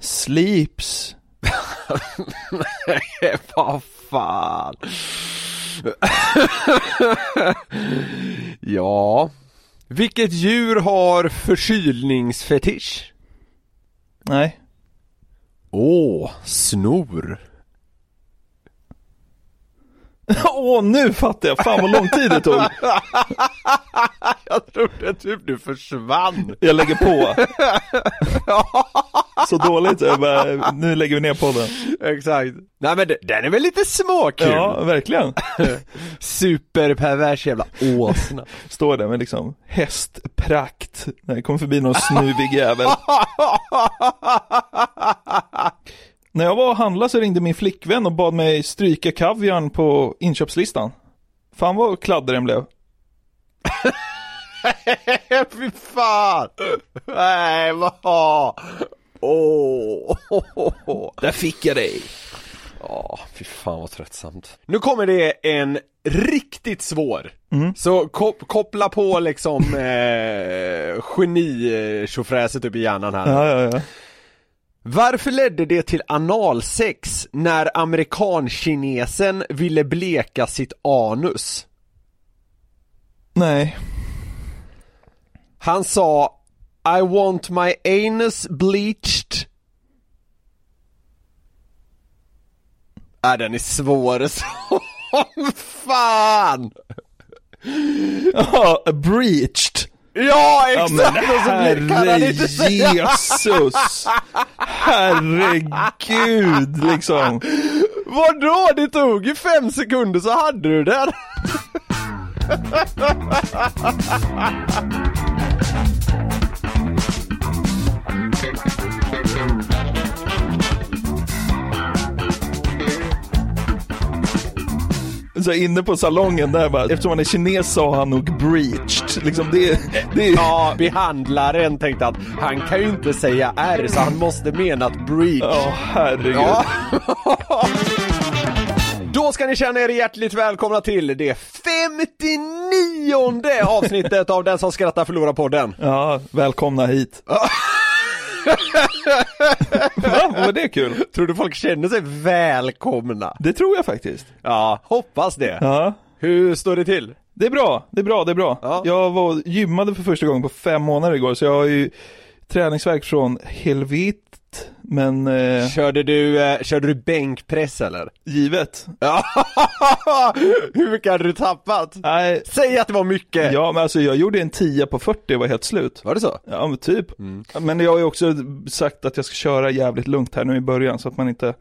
Sleeps. Vad fan. ja. Vilket djur har förkylningsfetisch? Nej. Åh, snor. Åh, nu fattar jag! Fan vad lång tid det tog. Jag trodde typ du försvann. Jag lägger på. Så dåligt, jag bara, nu lägger vi ner podden. Exakt. Nej men den är väl lite småkul? Ja, verkligen. Superpervers jävla åsna. Står där med liksom hästprakt. När det kommer förbi någon snuvig jävel. När jag var och handlade så ringde min flickvän och bad mig stryka kaviarn på inköpslistan. Fan vad kladdig den blev. Fy fan! Nej, vad? Åh! Där fick jag dig. Ja, fy fan vad tröttsamt. Nu kommer det en riktigt svår. Så kop- koppla på liksom eh, geni-tjofräset upp i hjärnan här. Ja, ja, ja. Varför ledde det till analsex när amerikankinesen ville bleka sitt anus? Nej. Han sa I want my anus bleached Äh, den är svår som fan! Ja, breached. Ja, Ja exakt! men han inte säga Jesus! Herregud liksom. Vadå? Det tog ju fem sekunder så hade du den! Så inne på salongen där bara, eftersom han är kines sa han nog breached. Liksom det, det. Ja, behandlaren tänkte att han kan ju inte säga R så han måste mena att breach. Ja, herregud. Ja. Då ska ni känna er hjärtligt välkomna till det 59 avsnittet av Den som skrattar förlorar podden. Ja, välkomna hit. Va? Var det kul? Tror du folk känner sig välkomna? Det tror jag faktiskt. Ja, hoppas det. Ja. Hur står det till? Det är bra, det är bra, det är bra. Ja. Jag var gymmade för första gången på fem månader igår, så jag har ju träningsverk från helvit, men eh, Körde du, eh, körde du bänkpress eller? givet. Ja, hur mycket hade du tappat? Nej, Säg att det var mycket! ja men alltså jag gjorde en 10 på 40 och var helt slut. Var det så? Ja men typ. Men jag har ju också sagt att jag ska köra jävligt lugnt här nu i början så att man inte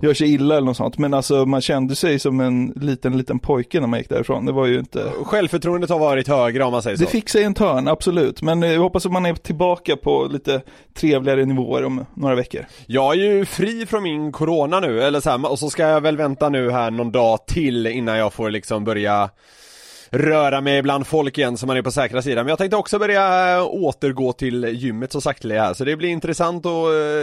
gör sig illa eller något sånt. Men alltså man kände sig som en liten, liten pojke när man gick därifrån. Det var ju inte... Självförtroendet har varit högre om man säger så. Det fick sig en törn, absolut. Men eh, jag hoppas att man är tillbaka på lite trevligare nivåer om några veckor. Jag är ju fri från min corona nu, eller så här, och så ska jag väl vänta nu här någon dag till innan jag får liksom börja röra mig bland folk igen så man är på säkra sidan. Men jag tänkte också börja äh, återgå till gymmet så sakteliga här, så det blir intressant att,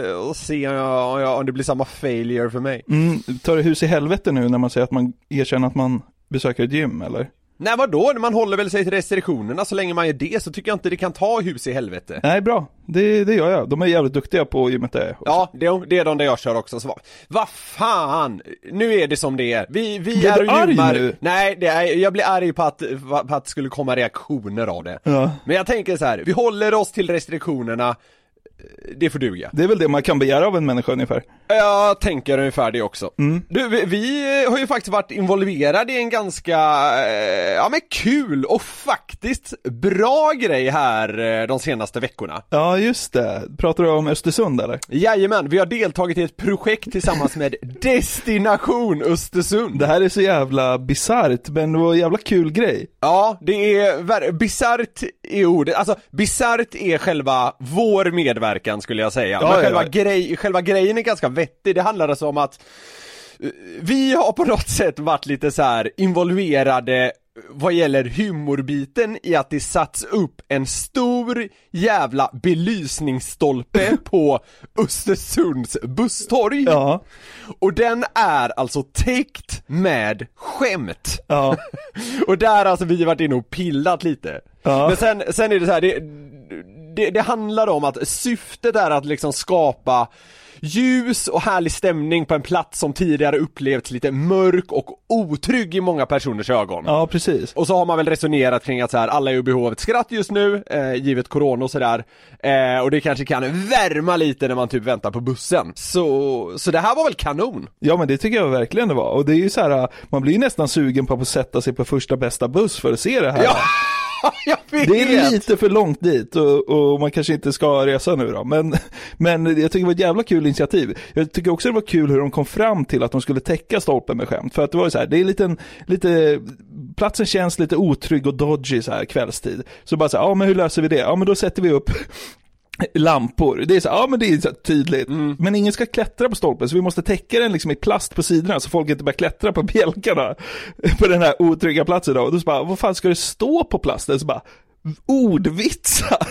äh, att se om, jag, om det blir samma failure för mig. Mm, tar det hus i helvete nu när man säger att man erkänner att man besöker ett gym eller? Nej vadå, man håller väl sig till restriktionerna så länge man gör det så tycker jag inte det kan ta hus i helvete. Nej, bra. Det, det gör jag. De är jävligt duktiga på gymmet där. Ja, det, det är de där jag kör också. Så vad va fan, nu är det som det är. Vi, vi är och arg gymmar. nu? Nej, det är, jag blir arg på att, på att det skulle komma reaktioner av det. Ja. Men jag tänker så här, vi håller oss till restriktionerna, det får duga. Det är väl det man kan begära av en människa ungefär. Jag tänker ungefär det också. Mm. Du, vi, vi har ju faktiskt varit involverade i en ganska, eh, ja men kul och faktiskt bra grej här eh, de senaste veckorna. Ja, just det. Pratar du om Östersund eller? Jajamän, vi har deltagit i ett projekt tillsammans med Destination Östersund. Det här är så jävla bisarrt, men det var en jävla kul grej. Ja, det är, bisarrt är ordet, alltså bisarrt är själva vår medverkan skulle jag säga. Ja, Men ja, själva, ja. Grej, själva grejen är ganska vettig, det handlar alltså om att eh, vi har på något sätt varit lite så här involverade vad gäller humorbiten i att det satts upp en stor jävla belysningsstolpe på Östersunds busstorg. Ja, Och den är alltså täckt med skämt. ja, Och där har alltså vi varit inne och pillat lite. Ja. Men sen, sen är det så här, det, det, det handlar om att syftet är att liksom skapa ljus och härlig stämning på en plats som tidigare upplevts lite mörk och otrygg i många personers ögon. ja precis. Och så har man väl resonerat kring att så här, alla är i behov av ett skratt just nu, eh, givet corona och sådär. Eh, och det kanske kan värma lite när man typ väntar på bussen. Så, så det här var väl kanon? Ja men det tycker jag verkligen det var. Och det är ju så här, man blir ju nästan sugen på att sätta sig på första bästa buss för att se det här. Ja, jag vet! Det är lite för långt dit och, och man kanske inte ska resa nu då. Men, men jag tycker det var ett jävla kul initiativ. Jag tycker också det var kul hur de kom fram till att de skulle täcka stolpen med skämt. För att det var ju så här, det är lite, lite, platsen känns lite otrygg och dodgy så här kvällstid. Så bara så här, ja men hur löser vi det? Ja men då sätter vi upp lampor. Det är så, ja men det är så tydligt. Men ingen ska klättra på stolpen så vi måste täcka den liksom i plast på sidorna så folk inte börjar klättra på bjälkarna på den här otrygga platsen då. Och då så bara, vad fan ska det stå på plasten? Så bara, ordvitsar.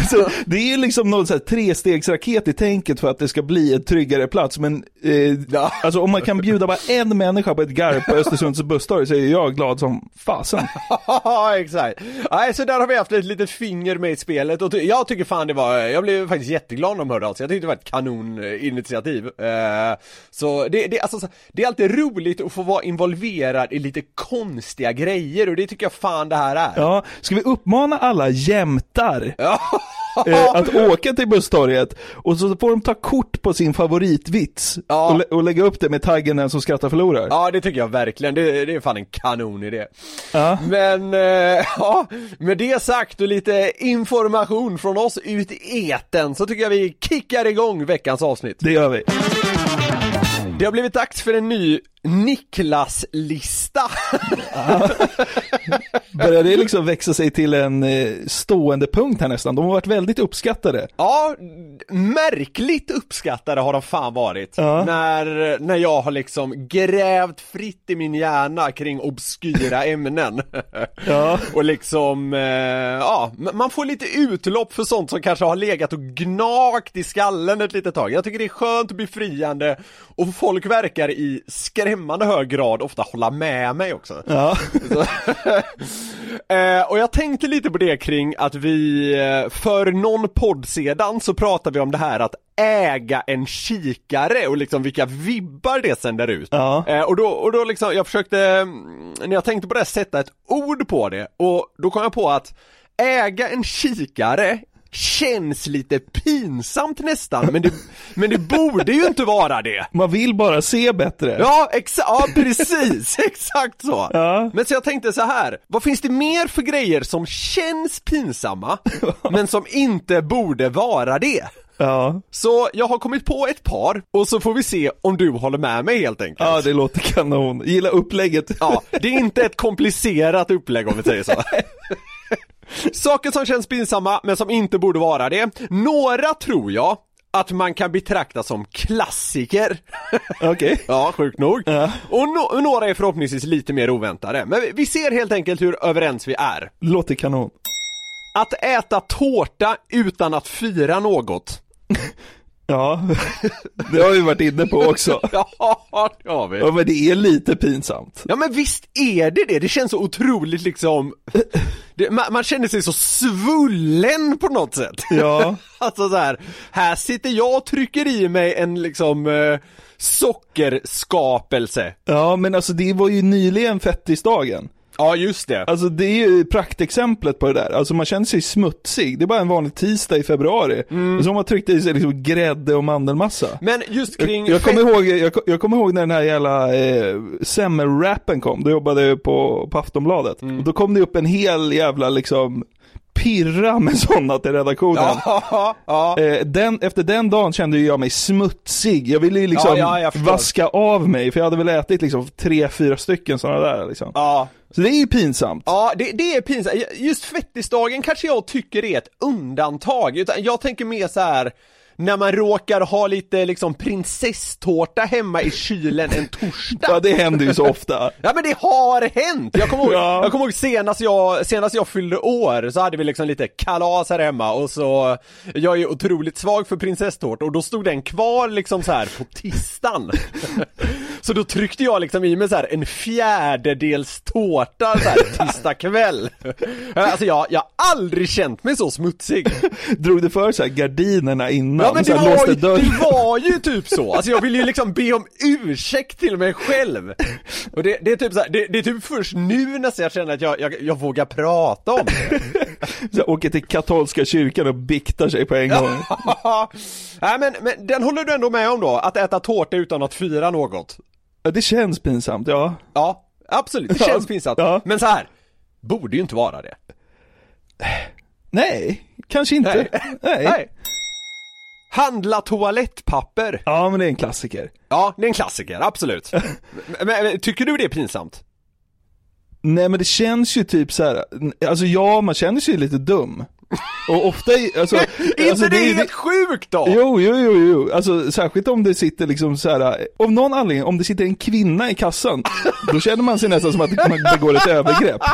så det är ju liksom någon så här trestegsraket i tänket för att det ska bli en tryggare plats. Men eh, alltså om man kan bjuda bara en människa på ett garv på Östersunds busstorg så är jag glad som fasen. Ja, exakt. Nej, så där har vi haft ett litet finger med i spelet och jag tycker fan det var, jag blev faktiskt jätteglad när de hörde av sig. Jag tyckte det var ett kanoninitiativ. Eh, så det, det, alltså, så- det är alltid roligt att få vara involverad i lite konstiga grejer och det tycker jag fan det här är. Ja, ska vi uppmana alla jämtar eh, att åka till busstorget och så får de ta kort på sin favoritvits Ja. och, lä- och lägga upp det med taggen den som skrattar förlorar. Ja det tycker jag verkligen, det, det är fan en kanonidé. Ja. Men, eh, ja, med det sagt och lite information från oss ut i eten så tycker jag vi kickar igång veckans avsnitt. Det gör vi. Det har blivit dags för en ny Niklas-lista. Börjar det liksom växa sig till en eh, stående punkt här nästan? De har varit väldigt uppskattade. Ja, märkligt uppskattade har de fan varit. Ja. När, när jag har liksom grävt fritt i min hjärna kring obskyra ämnen. Ja. Och liksom, eh, ja, man får lite utlopp för sånt som kanske har legat och gnagt i skallen ett litet tag. Jag tycker det är skönt och befriande och folk verkar i skrämmande hög grad ofta hålla med mig också. Ja. Eh, och jag tänkte lite på det kring att vi, eh, för någon podd sedan så pratade vi om det här att äga en kikare och liksom vilka vibbar det sänder ut. Ja. Eh, och då, och då liksom, jag försökte, mm, när jag tänkte på det, sätta ett ord på det och då kom jag på att äga en kikare känns lite pinsamt nästan, men det, men det borde ju inte vara det. Man vill bara se bättre. Ja, exa ja precis, exakt så. Ja. Men så jag tänkte så här, vad finns det mer för grejer som känns pinsamma, men som inte borde vara det? Ja. Så jag har kommit på ett par, och så får vi se om du håller med mig helt enkelt. ja, det låter kanon. Gillar upplägget. Ja, det är inte ett komplicerat upplägg om vi säger så. Saker som känns pinsamma, men som inte borde vara det. Några tror jag att man kan betrakta som klassiker. Okej. Ja, sjukt nog. Ja. Och no- några är förhoppningsvis lite mer oväntade. Men vi- vi ser helt enkelt hur överens vi är. Låter kanon. Att äta tårta utan att fira något. Ja, det har vi varit inne på också. Ja, det har vi. Ja, men det är lite pinsamt. Ja men visst är det det, det känns så otroligt liksom det, man, man känner sig så svullen på något sätt Ja. Alltså så här, här sitter jag och trycker i mig en liksom eh, sockerskapelse Ja, men alltså det var ju nyligen fettisdagen. Ja just det. Alltså det är ju praktexemplet på det där. Alltså man känner sig smutsig. Det är bara en vanlig tisdag i februari. Mm. Och så har man tryckt i sig liksom grädde och mandelmassa. Men just kring Jag, jag, kommer ihåg, jag, jag kommer ihåg när den här jävla eh, semmelrappen kom, då jobbade jag på, på Aftonbladet. Mm. Och då kom det upp en hel jävla liksom pirra med sådana till redaktionen. Ja, ja. Eh, den, efter den dagen kände jag mig smutsig. Jag ville ju liksom Ja, ja, jag vaska av mig, för jag hade väl ätit liksom tre, fyra stycken sådana där liksom. Så det är ju pinsamt. Ja, det, det är pinsamt. Just fettisdagen kanske jag tycker är ett undantag. Utan jag tänker mer så här när man råkar ha lite liksom prinsesstårta hemma i kylen en torsdag. Ja, det händer ju så ofta. Ja men det har hänt! Jag kommer ihåg, Ja. jag kommer ihåg senast, jag, senast jag fyllde år så hade vi liksom lite kalas här hemma och så Jag är ju otroligt svag för prinsesstårta och då stod den kvar liksom så här på tisdagen Så då tryckte jag liksom i mig så här en fjärdedels tårta så här tisdag kväll. Alltså jag, jag har aldrig känt mig så smutsig. Drog du för så här gardinerna innan? Ja men så det var, ju, det var ju typ så, alltså jag vill ju liksom be om ursäkt till mig själv. Och det, det är typ så här, det, det är typ först nu nästan jag känner att jag, jag, jag vågar prata om det. Så här, åker till katolska kyrkan och biktar sig på en gång. Nej men, men den håller du ändå med om då, att äta tårta utan att fira något? Ja, det känns pinsamt, ja. Ja, absolut, det känns pinsamt. ja. Men så här borde ju inte vara det Nej, kanske inte. Nej. Nej. Handla toalettpapper Ja, men det är en klassiker. Ja, det är en klassiker, absolut men, men, tycker du det är pinsamt? Nej men det känns ju typ så här. alltså ja man känner sig ju lite dum. Och ofta, i- alltså, Inte alltså, det är helt sjukt då? Jo, jo, jo, jo, alltså särskilt om det sitter liksom så här. av någon anledning, om det sitter en kvinna i kassan, då känner man sig nästan som att man begår ett övergrepp.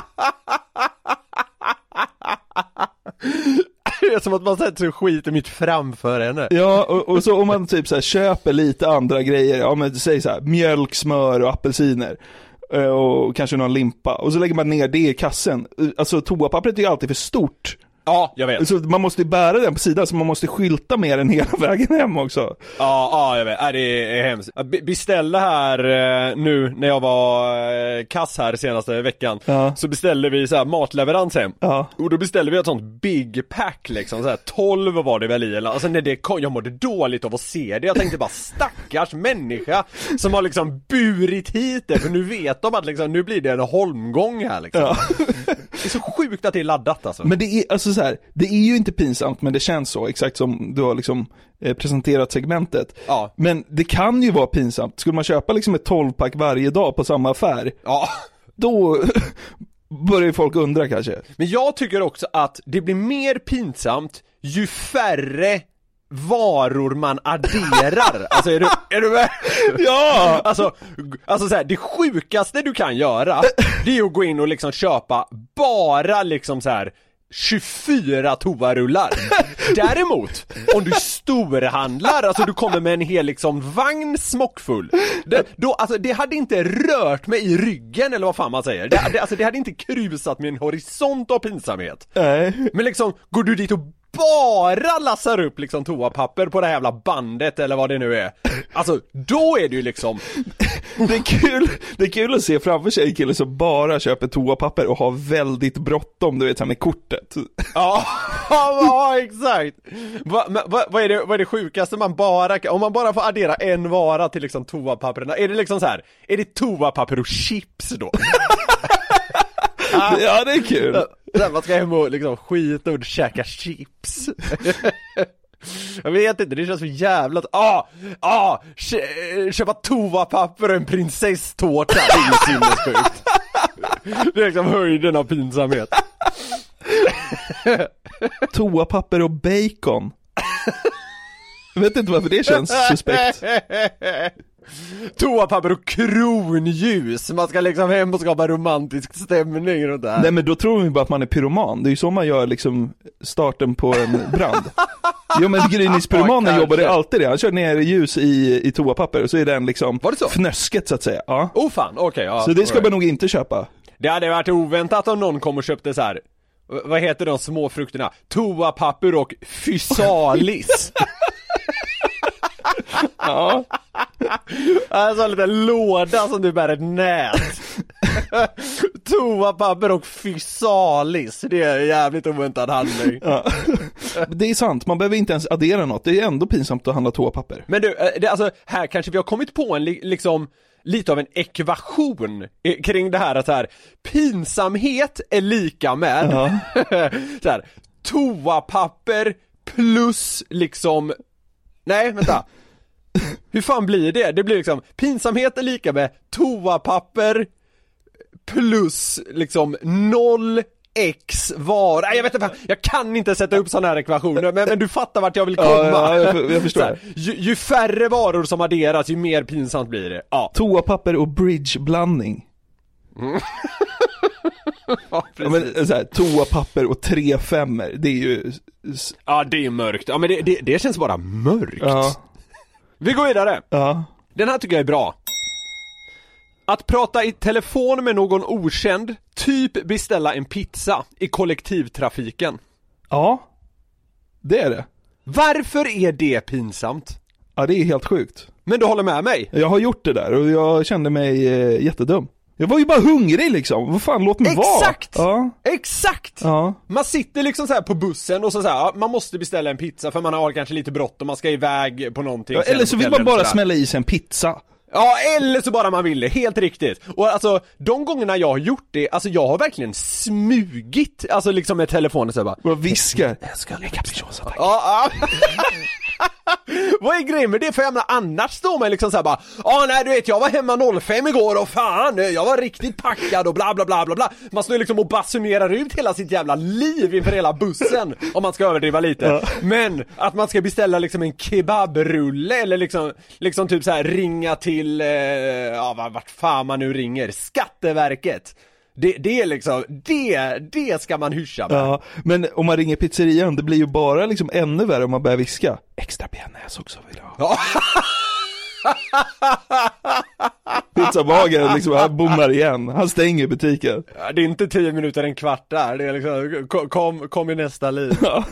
Det är som att man sätter sig och skiter mitt framför henne Ja, och, och så om man typ så här köper lite andra grejer, ja men säg så här, mjölk, smör och apelsiner. eh, Och kanske någon limpa, och så lägger man ner det i kassen. Alltså toapappret är ju alltid för stort. Ja, jag vet Så man måste ju bära den på sidan, så man måste skylta med den hela vägen hem också. Ja, ja jag vet, ja, det är hemskt. Jag be- beställde här eh, nu när jag var kass här senaste veckan Ja. Så beställde vi så här matleverans hem Ja. Och då beställde vi ett sånt big pack liksom, så här 12 var det väl i eller, alltså när det kom, jag mådde dåligt av att se det Jag tänkte bara stackars människa Som har liksom burit hit det, för nu vet de att liksom, nu blir det en holmgång här liksom Ja. Det är så sjukt att det är laddat alltså Men det är, alltså så här, det är ju inte pinsamt men det känns så, exakt som du har liksom eh, presenterat segmentet. Ja. Men det kan ju vara pinsamt, skulle man köpa liksom ett 12-pack varje dag på samma affär, Ja då börjar ju folk undra kanske. Men jag tycker också att det blir mer pinsamt ju färre varor man adderar. Alltså är du, är du med? Ja! Alltså, alltså så här, det sjukaste du kan göra, det är att gå in och liksom köpa bara liksom så här 24 toarullar. Däremot, om du storhandlar, alltså du kommer med en hel liksom vagn smockfull. Det, då, alltså det hade inte rört mig i ryggen eller vad fan man säger. Det, det, alltså det hade inte krusat min horisont av pinsamhet. Nej. Men liksom, går du dit och bara lassar upp liksom toapapper på det här jävla bandet eller vad det nu är Alltså, då är det ju liksom Det är kul, det är kul att se framför sig en kille som bara köper toapapper och har väldigt bråttom, du vet, han med kortet. Ja, ja exakt! Va, men va, vad, är det, vad är det sjukaste man bara kan- om man bara får addera en vara till liksom toapapperna, är det liksom så här? är det toapapper och chips då? Ja, det är kul. Här, man ska hem och liksom skita och käka chips Jag vet inte, det känns så jävla... Ah! Ah! Kö- Köpa toapapper och en prinsesstårta, det är ju sinnessjukt Det är liksom höjden av pinsamhet Toapapper och bacon. Jag vet inte varför det känns suspekt. Toapapper och kronljus, man ska liksom hem och skapa romantisk stämning runt det här Nej men då tror vi bara att man är pyroman, det är ju så man gör liksom starten på en brand. Jo men gryningspyromanen jobbade alltid det, han kör ner ljus i, i toapapper och så är den liksom Var det så? fnösket så att säga. Ja. Oh fan, okej ja Så det ska man nog inte köpa. Det hade varit oväntat om någon kom och köpte så här. vad heter de små frukterna? Toapapper och fysalis Ja. Alltså en liten låda som du bär ett nät toapapper och fysalis, det är en jävligt oväntad handling. Ja. Det är sant, man behöver inte ens addera något. Det är ändå pinsamt att handla toapapper. Men du, eh, det, alltså här kanske vi har kommit på en li- liksom lite av en ekvation eh, kring det här att här, pinsamhet är lika med så här, toapapper plus liksom, nej vänta Hur fan blir det? Det blir liksom, pinsamhet är lika med toapapper plus liksom noll X var, nej jag vet inte, jag kan inte sätta upp sådana här ekvationer men, men du fattar vart jag vill komma Ja, ja, jag- jag förstår. Här, ju, ju färre varor som adderas, ju mer pinsamt blir det. Ja, Toapapper och bridgeblandning. ja, Ja, men så här, toapapper och tre femmer, det är ju... ja det är mörkt. Ja men det, det, det känns bara mörkt. Ja, Vi går vidare. ja. Den här tycker jag är bra. Att prata i telefon med någon okänd, typ beställa en pizza i kollektivtrafiken. Ja, det är det. Varför är det pinsamt? Ja, det är helt sjukt. Men du håller med mig? Jag har gjort det där och jag kände mig eh, jättedum. Jag var ju bara hungrig liksom, vad fan låt mig vara. Exakt! Ja, Exakt! ja. Man sitter liksom så här på bussen och så, så här, ja, man måste beställa en pizza för man har kanske lite bråttom, man ska iväg på någonting ja eller så vill man bara smälla i sig en pizza. Ja, eller så bara man vill det, helt riktigt. Och alltså, de gångerna jag har gjort det, alltså jag har verkligen smugit, alltså liksom med telefonen så här bara Och viskar. Jag ska lägga capricciosa tack. Ja, ja. Vad är grejen med det? För jag menar annars står man liksom såhär bara Ja nej du vet jag var hemma 05 igår och fan jag var riktigt packad och bla bla bla bla bla. Man står liksom och basunerar ut hela sitt jävla liv inför hela bussen Om man ska överdriva lite. Men att man ska beställa liksom en kebabrulle eller liksom Liksom typ så här ringa till, eh, ja vart fan man nu ringer, Skatteverket det, det är liksom, det, det ska man hyscha med Ja, men om man ringer pizzerian, det blir ju bara liksom ännu värre om man börjar viska. Extra bearnaise också vill jag ha. Pizzabagaren liksom, han bommar igen. Han stänger butiken. Ja, det är inte 10 minuter, en kvart där. Det är liksom, kom, kom, i nästa liv. Ja.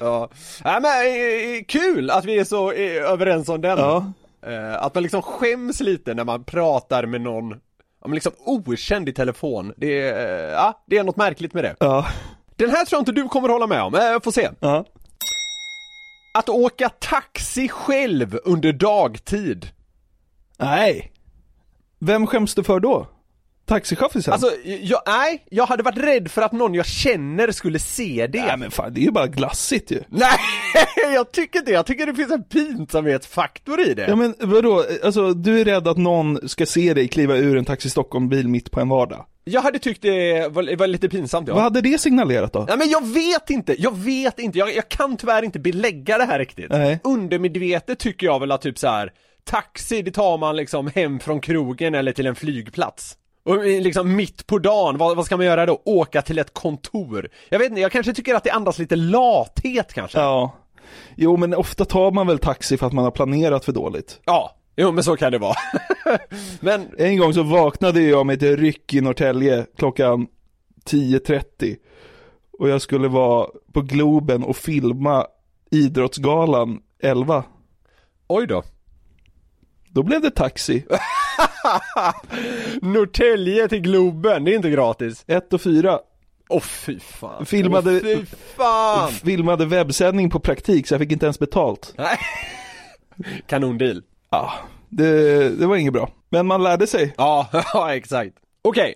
Ja. Nej men eh, kul att vi är så eh, överens om den. Ja. Eh, Att man liksom skäms lite när man pratar med någon, ja, men liksom okänd i telefon. Det är, eh, ja, det är något märkligt med det. Ja. Den här tror jag inte du kommer hålla med om, eh, får se. Ja. Att åka taxi själv under dagtid. Nej. Vem skäms du för då? Taxichaffisen? Alltså, jag, nej, jag hade varit rädd för att någon jag känner skulle se det. Nej men fan, det är ju bara glassigt ju. Nej, jag tycker inte Jag tycker det finns en pinsamhetsfaktor i det. Ja men vadå, alltså du är rädd att någon ska se dig kliva ur en Taxi Stockholm-bil mitt på en vardag? Jag hade tyckt det var, var lite pinsamt ja. Vad hade det signalerat då? Nej men jag vet inte, jag vet inte, jag, jag kan tyvärr inte belägga det här riktigt. Nej. Undermedvetet tycker jag väl att typ så här. taxi det tar man liksom hem från krogen eller till en flygplats. Och liksom mitt på dagen, vad, vad ska man göra då? Åka till ett kontor? Jag vet inte, jag kanske tycker att det andas lite lathet kanske. Ja. Jo men ofta tar man väl taxi för att man har planerat för dåligt. Ja, jo men så kan det vara. men, En gång så vaknade jag med ett ryck i Norrtälje klockan 10.30 och jag skulle vara på Globen och filma Idrottsgalan 11. oj då. Då blev det taxi, Norrtälje till Globen, det är inte gratis. 1 och 4. Åh fy fan. Filmade- Åh, fy fan. Filmade webbsändning på praktik så jag fick inte ens betalt. Nej. Kanondeal. Ja, det, det var inget bra. Men man lärde sig. Ja, ja exakt. Okej.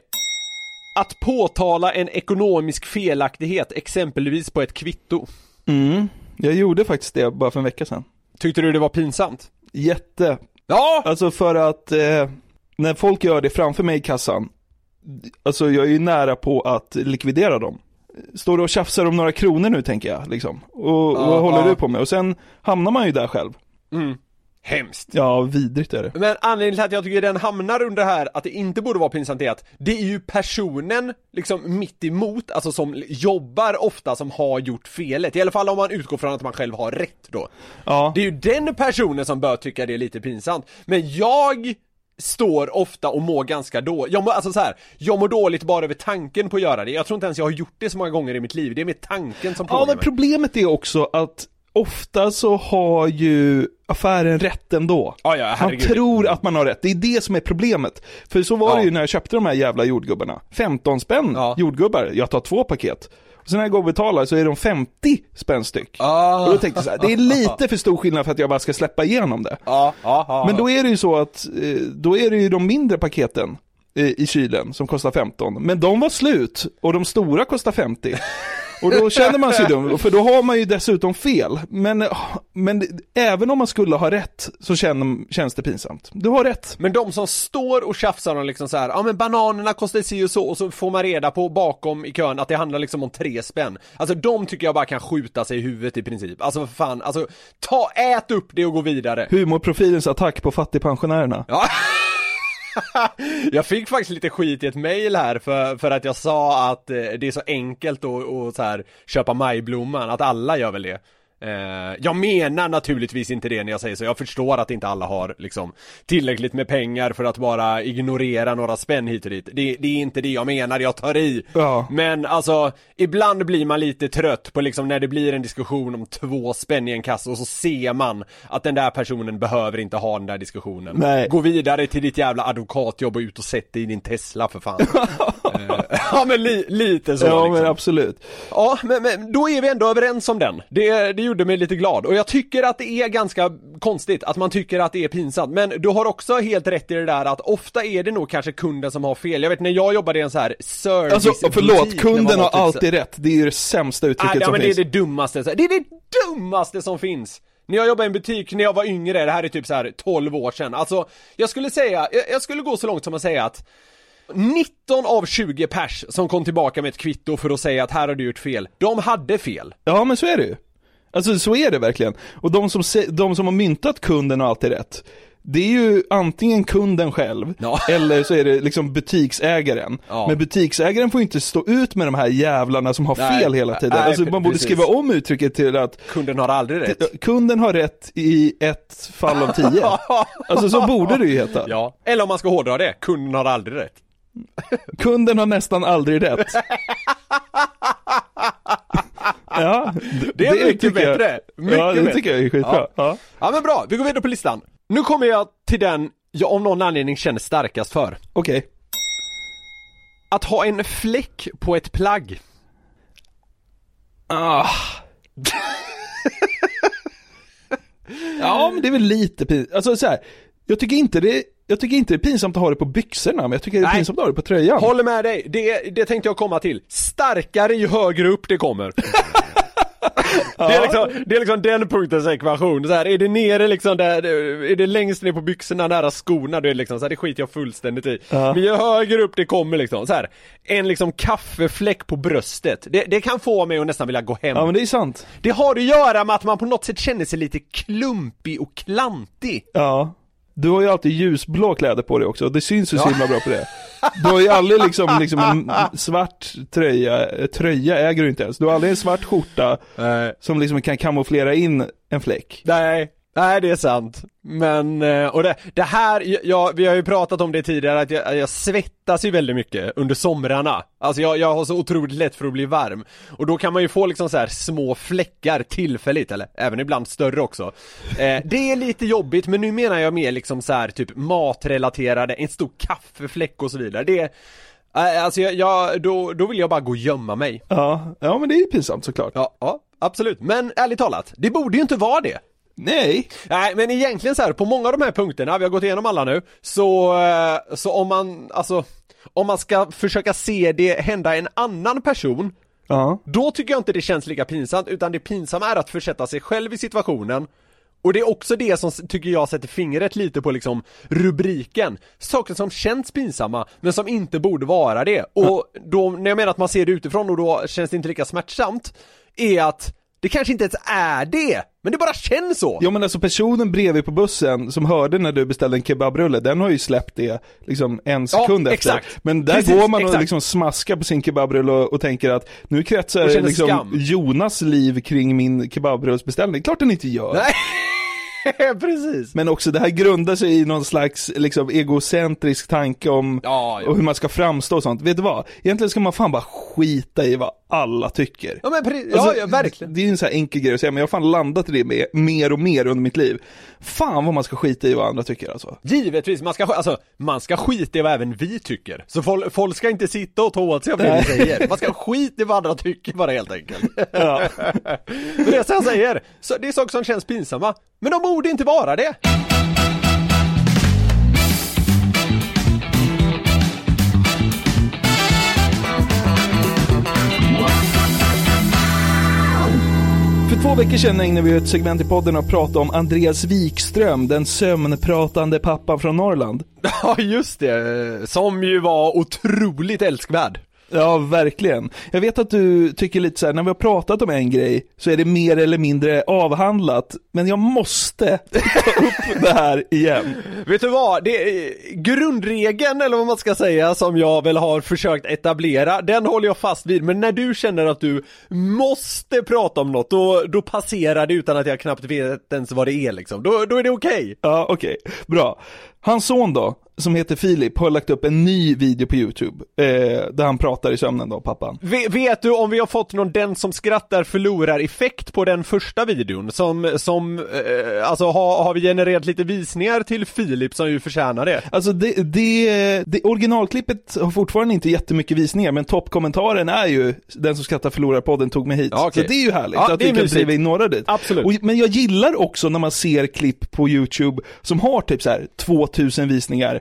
Att påtala en ekonomisk felaktighet, exempelvis på ett kvitto. Mm. Jag gjorde faktiskt det bara för en vecka sedan. Tyckte du det var pinsamt? Jätte. Ja! Alltså för att eh, när folk gör det framför mig i kassan, alltså jag är ju nära på att likvidera dem. Står du och tjafsar om några kronor nu tänker jag liksom. Och, Ja, vad håller ja. du på med? Och sen hamnar man ju där själv. Mm. Hemskt. Ja, vidrigt är det. Men anledningen till att jag tycker den hamnar under det här, att det inte borde vara pinsamt är att det är ju personen liksom mitt emot, alltså som jobbar ofta som har gjort felet. I alla fall om man utgår från att man själv har rätt då. Ja, Det är ju den personen som bör tycka det är lite pinsamt. Men jag står ofta och mår ganska dåligt. Jag mår, alltså så här, jag mår dåligt bara över tanken på att göra det. Jag tror inte ens jag har gjort det så många gånger i mitt liv. Det är med tanken som ja plågar men mig. problemet är också att ofta så har ju affären rätt ändå. Ja, ja, Man tror att man har rätt, det är det som är problemet. För så var Ja. det ju när jag köpte de här jävla jordgubbarna. 15 spänn Ja. jordgubbar, jag tar två paket. Sen när jag går och betalar så är de 50 spänn styck. Ah. Och då tänkte jag så här, det är lite för stor skillnad för att jag bara ska släppa igenom det. Ja, ja, ja. Men då är det ju så att, eh, då är det ju de mindre paketen eh, i kylen som kostar 15. Men de var slut och de stora kostar 50. Och då känner man sig dum, för då har man ju dessutom fel. Men, men även om man skulle ha rätt så känner, känns det pinsamt. Du har rätt. Men de som står och tjafsar om liksom så här, ja men bananerna kostar si och så och så får man reda på bakom i kön att det handlar liksom om tre spänn. Alltså de tycker jag bara kan skjuta sig i huvudet i princip. Alltså för fan, alltså ta, ät upp det och gå vidare. Humorprofilens attack på fattigpensionärerna. Ja. jag fick faktiskt lite skit i ett mail här för, för att jag sa att eh, det är så enkelt att, att så här, köpa majblomman, att alla gör väl det. Eh, jag menar naturligtvis inte det när jag säger så, jag förstår att inte alla har liksom tillräckligt med pengar för att bara ignorera några spänn hit och dit. Det, det är inte det jag menar, jag tar i. Ja. Men alltså, ibland blir man lite trött på liksom när det blir en diskussion om två spänn i en kassa och så ser man att den där personen behöver inte ha den där diskussionen. Nej. Gå vidare till ditt jävla advokatjobb och ut och sätt dig i din Tesla för fan. Ja men li, lite så Ja liksom. men absolut. Ja, men, men då är vi ändå överens om den. Det, det gjorde mig lite glad. Och jag tycker att det är ganska konstigt att man tycker att det är pinsamt. Men du har också helt rätt i det där att ofta är det nog kanske kunden som har fel. Jag vet när jag jobbade i en så här service Alltså förlåt, kunden har alltid rätt. Det är ju det sämsta uttrycket Nej, ja, som men finns. det är det dummaste, det är det dummaste som finns! När jag jobbade i en butik när jag var yngre, det här är typ så här 12 år sedan, alltså jag skulle säga, jag, jag skulle gå så långt som att säga att 19 av 20 pers som kom tillbaka med ett kvitto för att säga att här har du gjort fel, de hade fel. Ja men så är det ju. Alltså så är det verkligen. Och de som, de som har myntat kunden har alltid rätt. Det är ju antingen kunden själv, Ja. eller så är det liksom butiksägaren. Ja. Men butiksägaren får ju inte stå ut med de här jävlarna som har Nej. fel hela tiden. Nej, alltså man borde precis. skriva om uttrycket till att Kunden har aldrig rätt. kunden har rätt i ett fall av tio. Alltså så borde det ju heta. Ja, eller om man ska hårdra det, kunden har aldrig rätt. Kunden har nästan aldrig rätt. ja, Det är mycket tycker jag- bättre. Mycket ja, det bättre. tycker jag är skitbra. Ja. Ja. Ja men bra, vi går vidare på listan. Nu kommer jag till den jag av någon anledning känner starkast för. Okej. Att ha en fläck på ett plagg. Ah. ja, men det är väl lite pinsamt. Alltså så här, jag tycker inte det jag tycker inte det är pinsamt att ha det på byxorna, men jag tycker det är Nej. pinsamt att ha det på tröjan. Håller med dig, det, det tänkte jag komma till. Starkare ju högre upp det kommer. Det är, liksom, det är liksom den punktens ekvation, så här, är det nere liksom där, är det längst ner på byxorna nära skorna, då är det liksom så här, det skiter jag fullständigt i. Men ju högre upp det kommer liksom, så här, en liksom kaffefläck på bröstet, det, det kan få mig att nästan vilja gå hem. Ja, men det är sant. Det har att göra med att man på något sätt känner sig lite klumpig och klantig. Ja. Du har ju alltid ljusblå kläder på dig också, det syns ju så himla bra på det. Du har ju aldrig liksom, liksom en svart tröja, eh, tröja äger du inte ens. Du har aldrig en svart skjorta som liksom kan kamouflera in en fläck. Nej, nej det är sant. Men, eh, och det, det här, jag, vi har ju pratat om det tidigare att jag, jag svettas ju väldigt mycket under somrarna. Alltså jag, jag har så otroligt lätt för att bli varm. Och då kan man ju få liksom så här små fläckar tillfälligt, eller även ibland större också. Eh, det är lite jobbigt, men nu menar jag mer liksom så här typ matrelaterade, en stor kaffefläck och så vidare. Det, eh, alltså jag, jag, då, då vill jag bara gå och gömma mig. Ja, ja men det är ju pinsamt såklart. Ja, ja, absolut. Men ärligt talat, det borde ju inte vara det. Nej. Nej men egentligen så här, på många av de här punkterna, vi har gått igenom alla nu, så, eh, så om man, alltså, om man ska försöka se det hända en annan person, Ja. då tycker jag inte det känns lika pinsamt, utan det pinsamma är att försätta sig själv i situationen och det är också det som tycker jag sätter fingret lite på liksom rubriken. Saker som känns pinsamma, men som inte borde vara det. Och då, när jag menar att man ser det utifrån och då känns det inte lika smärtsamt, är att det kanske inte ens är det, men det bara känns så. Ja men alltså personen bredvid på bussen som hörde när du beställde en kebabrulle, den har ju släppt det liksom en sekund efter. exakt. Men där Precis, går man och exakt. liksom smaskar på sin kebabrulle och, och tänker att nu Och kretsar liksom skam. Jonas liv kring min kebabrullsbeställning. Klart den inte gör. Nej, precis. Men också det här grundar sig i någon slags liksom egocentrisk tanke om Ja, ja. och hur man ska framstå och sånt. Vet du vad? Egentligen ska man fan bara skita i vad alla tycker. Ja men pre- ja, Alltså, ja verkligen. Det är en så här enkel grej att säga, men jag har fan landat i det med, mer och mer under mitt liv. Fan vad man ska skita i vad andra tycker alltså. Givetvis, man ska, alltså, man ska skita i vad även vi tycker. Så folk, folk ska inte sitta och ta åt sig av det vi säger. Man ska skita i vad andra tycker bara helt enkelt. Ja. Men det är så jag säger, så det är saker som känns pinsamma. Men de borde inte vara det. Två veckor sedan ägnade vi ett segment i podden att prata om Andreas Wikström, den sömnpratande pappan från Norrland. Ja just det, som ju var otroligt älskvärd. Ja, verkligen. Jag vet att du tycker lite så här, när vi har pratat om en grej så är det mer eller mindre avhandlat. Men jag måste ta upp det här igen. Vet du vad? Det grundregeln, eller vad man ska säga, som jag väl har försökt etablera, den håller jag fast vid. Men när du känner att du måste prata om något, då, då passerar det utan att jag knappt vet ens vad det är liksom. Då, då är det okej. Ja, okej. Bra. Hans son då, som heter Filip, har lagt upp en ny video på YouTube. Eh, där han pratar i sömnen då, pappan. Ve- vet du om vi har fått någon den som skrattar förlorar effekt på den första videon? Som, som, eh, alltså har, har vi genererat lite visningar till Filip som ju förtjänar det? Alltså det, det, det originalklippet har fortfarande inte jättemycket visningar, men toppkommentaren är ju Den som skrattar förlorar podden tog mig hit. Ja, okej. Så det är ju härligt Ja, att det vi kan mysigt. driva in några dit. Absolut. Och, men jag gillar också när man ser klipp på YouTube som har typ så här 2000 visningar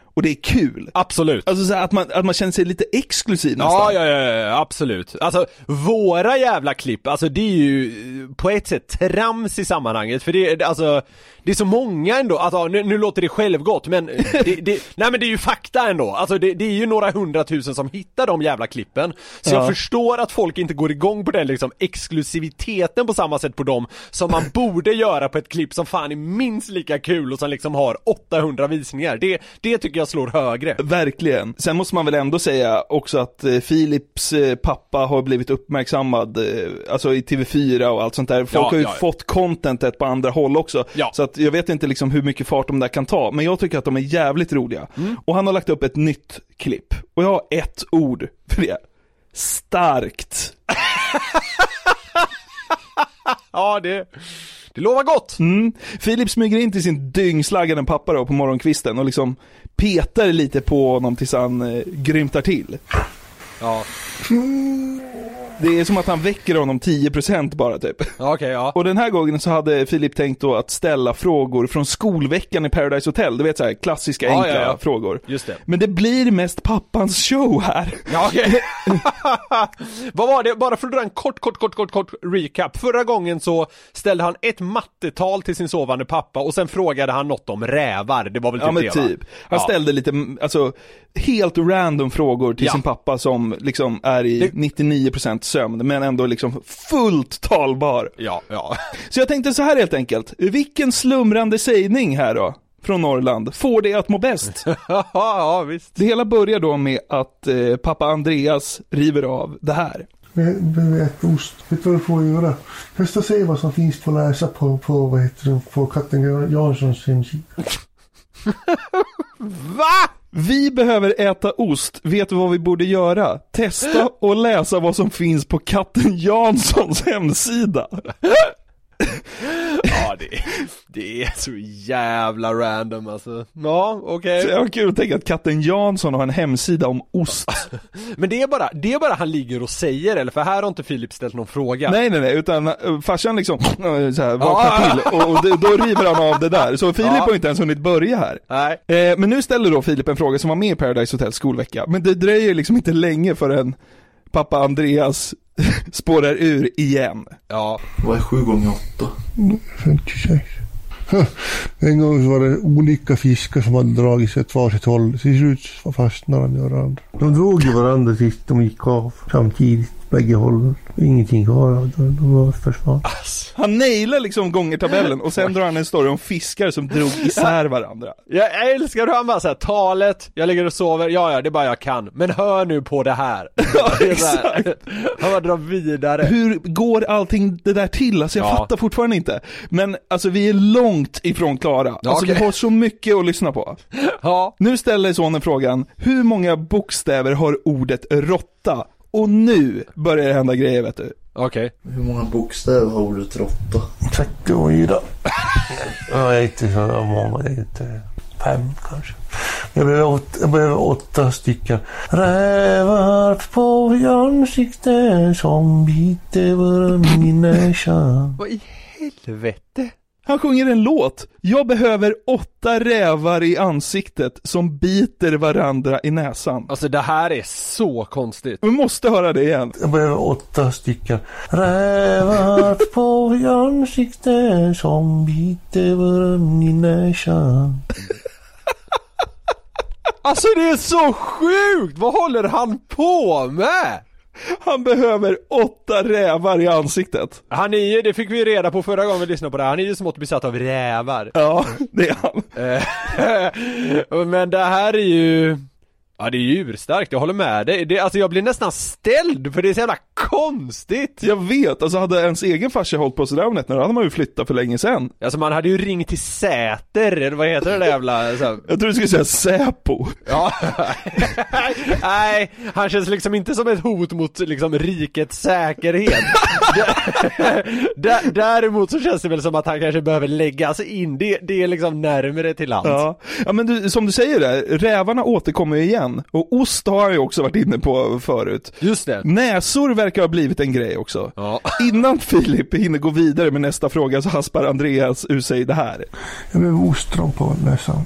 och det är kul. Absolut. Alltså så att, man, att man känner sig lite exklusiv nästan. Ja, ja, ja, ja, absolut. Alltså, våra jävla klipp, alltså det är ju eh, på ett sätt trams i sammanhanget, för det är, alltså, det är så många ändå, alltså nu, nu låter det självgott, men det, det, nej men det är ju fakta ändå, alltså det, det är ju några hundratusen som hittar de jävla klippen, så Ja. jag förstår att folk inte går igång på den liksom exklusiviteten på samma sätt på dem, som man borde göra på ett klipp som fan är minst lika kul och som liksom har 800 visningar, det, det tycker jag slår högre. Verkligen. Sen måste man väl ändå säga också att eh, Philips eh, pappa har blivit uppmärksammad, eh, alltså i TV4 och allt sånt där. Folk Ja, har ju ja, fått contentet på andra håll också. Så att jag vet inte liksom hur mycket fart de där kan ta, men jag tycker att de är jävligt roliga. Mm. Och han har lagt upp ett nytt klipp. Och jag har ett ord för det. Starkt. Ja, det, det lovar gott. Mm. Filip smyger in till sin dyngslaggande pappa då på morgonkvisten och liksom petar lite på honom tills han eh, grymtar till. Ja, Det är som att han väcker honom 10% bara typ. okej, ja. Och den här gången så hade Filip tänkt då att ställa frågor från skolveckan i Paradise Hotel, du vet så här klassiska Ja, enkla ja, ja. frågor. Just det. Men det blir mest pappans show här. Ja, okej. Vad var det? Bara för att dra en kort, kort, kort, kort, kort recap. Förra gången så ställde han ett mattetal till sin sovande pappa och sen frågade han något om rävar. Det var väl typ Ja men det typ. Han ställde lite, alltså, helt random frågor till Ja. sin pappa som liksom är i Det- 99% sömn, men ändå liksom fullt talbar. Ja, ja. Så jag tänkte så här helt enkelt, vilken slumrande sägning här då, från Norrland, får det att må bäst? ja, visst. Det hela börjar då med att eh, pappa Andreas river av det här. Jag behöver äta ost. Vet du vad du får göra? Testa se vad som finns på läsa på, på, vad heter det, på katten Janssons hemsida. Va? Vi behöver äta ost, vet du vad vi borde göra? Testa och läsa vad som finns på katten Janssons hemsida. Ja, det, det är så jävla random alltså. Ja, okej. Så jag har kul att tänka att katten Jansson har en hemsida om ost. Men det är bara, det är bara han ligger och säger eller? För här har inte Filip ställt någon fråga. Nej nej nej, utan uh, farsan liksom uh, så här, vaknar till och, och det, då river han av det där. Så Filip Ja. har inte ens hunnit börja här. Nej. Eh, men nu ställer då Filip en fråga som var med i Paradise Hotels skolvecka, men det dröjer liksom inte länge förrän pappa Andreas spårar ur igen. Ja. Vad är sju gånger åtta? 56. En gång så var det olika fiskar som hade dragit sig åt varsitt håll. Till slut så fastnade de i varandra. De drog ju varandra tills de gick av samtidigt. Bägge hållen. Ingenting kvar av. De var försvann. Han nailar liksom gångertabellen och sen drar han en story om fiskar som drog isär varandra. Jag älskar hur han bara såhär, talet, jag ligger och sover, ja ja det är bara jag kan, men hör nu på det här. Ja, exakt. Han bara drar vidare. Hur går allting det där till? Alltså jag Ja. fattar fortfarande inte. Men alltså vi är långt ifrån klara. Ja, alltså okej. vi har så mycket att lyssna på. Ja. Nu ställer sonen frågan, hur många bokstäver har ordet råtta? Och nu börjar det hända grejer vet du. Okej. Hur många bokstäver har ordet råtta? 34. Ja, jag är inte så många. Det är fem kanske. Jag behöver åtta, jag behöver åtta stycken. Rävar på ansiktet som biter i näsan. Vad i helvete? Han sjunger en låt. Jag behöver åtta rävar i ansiktet som biter varandra i näsan. Alltså det här är så konstigt. Vi måste höra det igen. Jag behöver åtta stycken. Rävar på ansiktet som biter varandra i näsan. Alltså det är så sjukt! Vad håller han på med? Han behöver åtta rävar i ansiktet. Han är ju, det fick vi reda på förra gången vi lyssnade på det han är ju smått besatt av rävar. Ja, det är han. Eh, Men det här är ju Ja det är djurstarkt, jag håller med dig. Det, alltså jag blir nästan ställd för det är så jävla konstigt. Jag vet, alltså hade ens egen farsa hållit på sådär om nätterna, hade man ju flyttat för länge sedan. Alltså man hade ju ringt till Säter, eller vad heter det där jävla så här, Jag tror du skulle säga Säpo. Ja, nej, han känns liksom inte som ett hot mot liksom rikets säkerhet. Däremot så känns det väl som att han kanske behöver läggas in, det, det är liksom närmare till hands. Ja, ja men du, som du säger där, rävarna återkommer ju igen. Och ost har han ju också varit inne på förut. Just det. Näsor verkar ha blivit en grej också. Ja. Innan Filip hinner gå vidare med nästa fråga så haspar Andreas ur sig det här. Jag behöver ostron på näsan.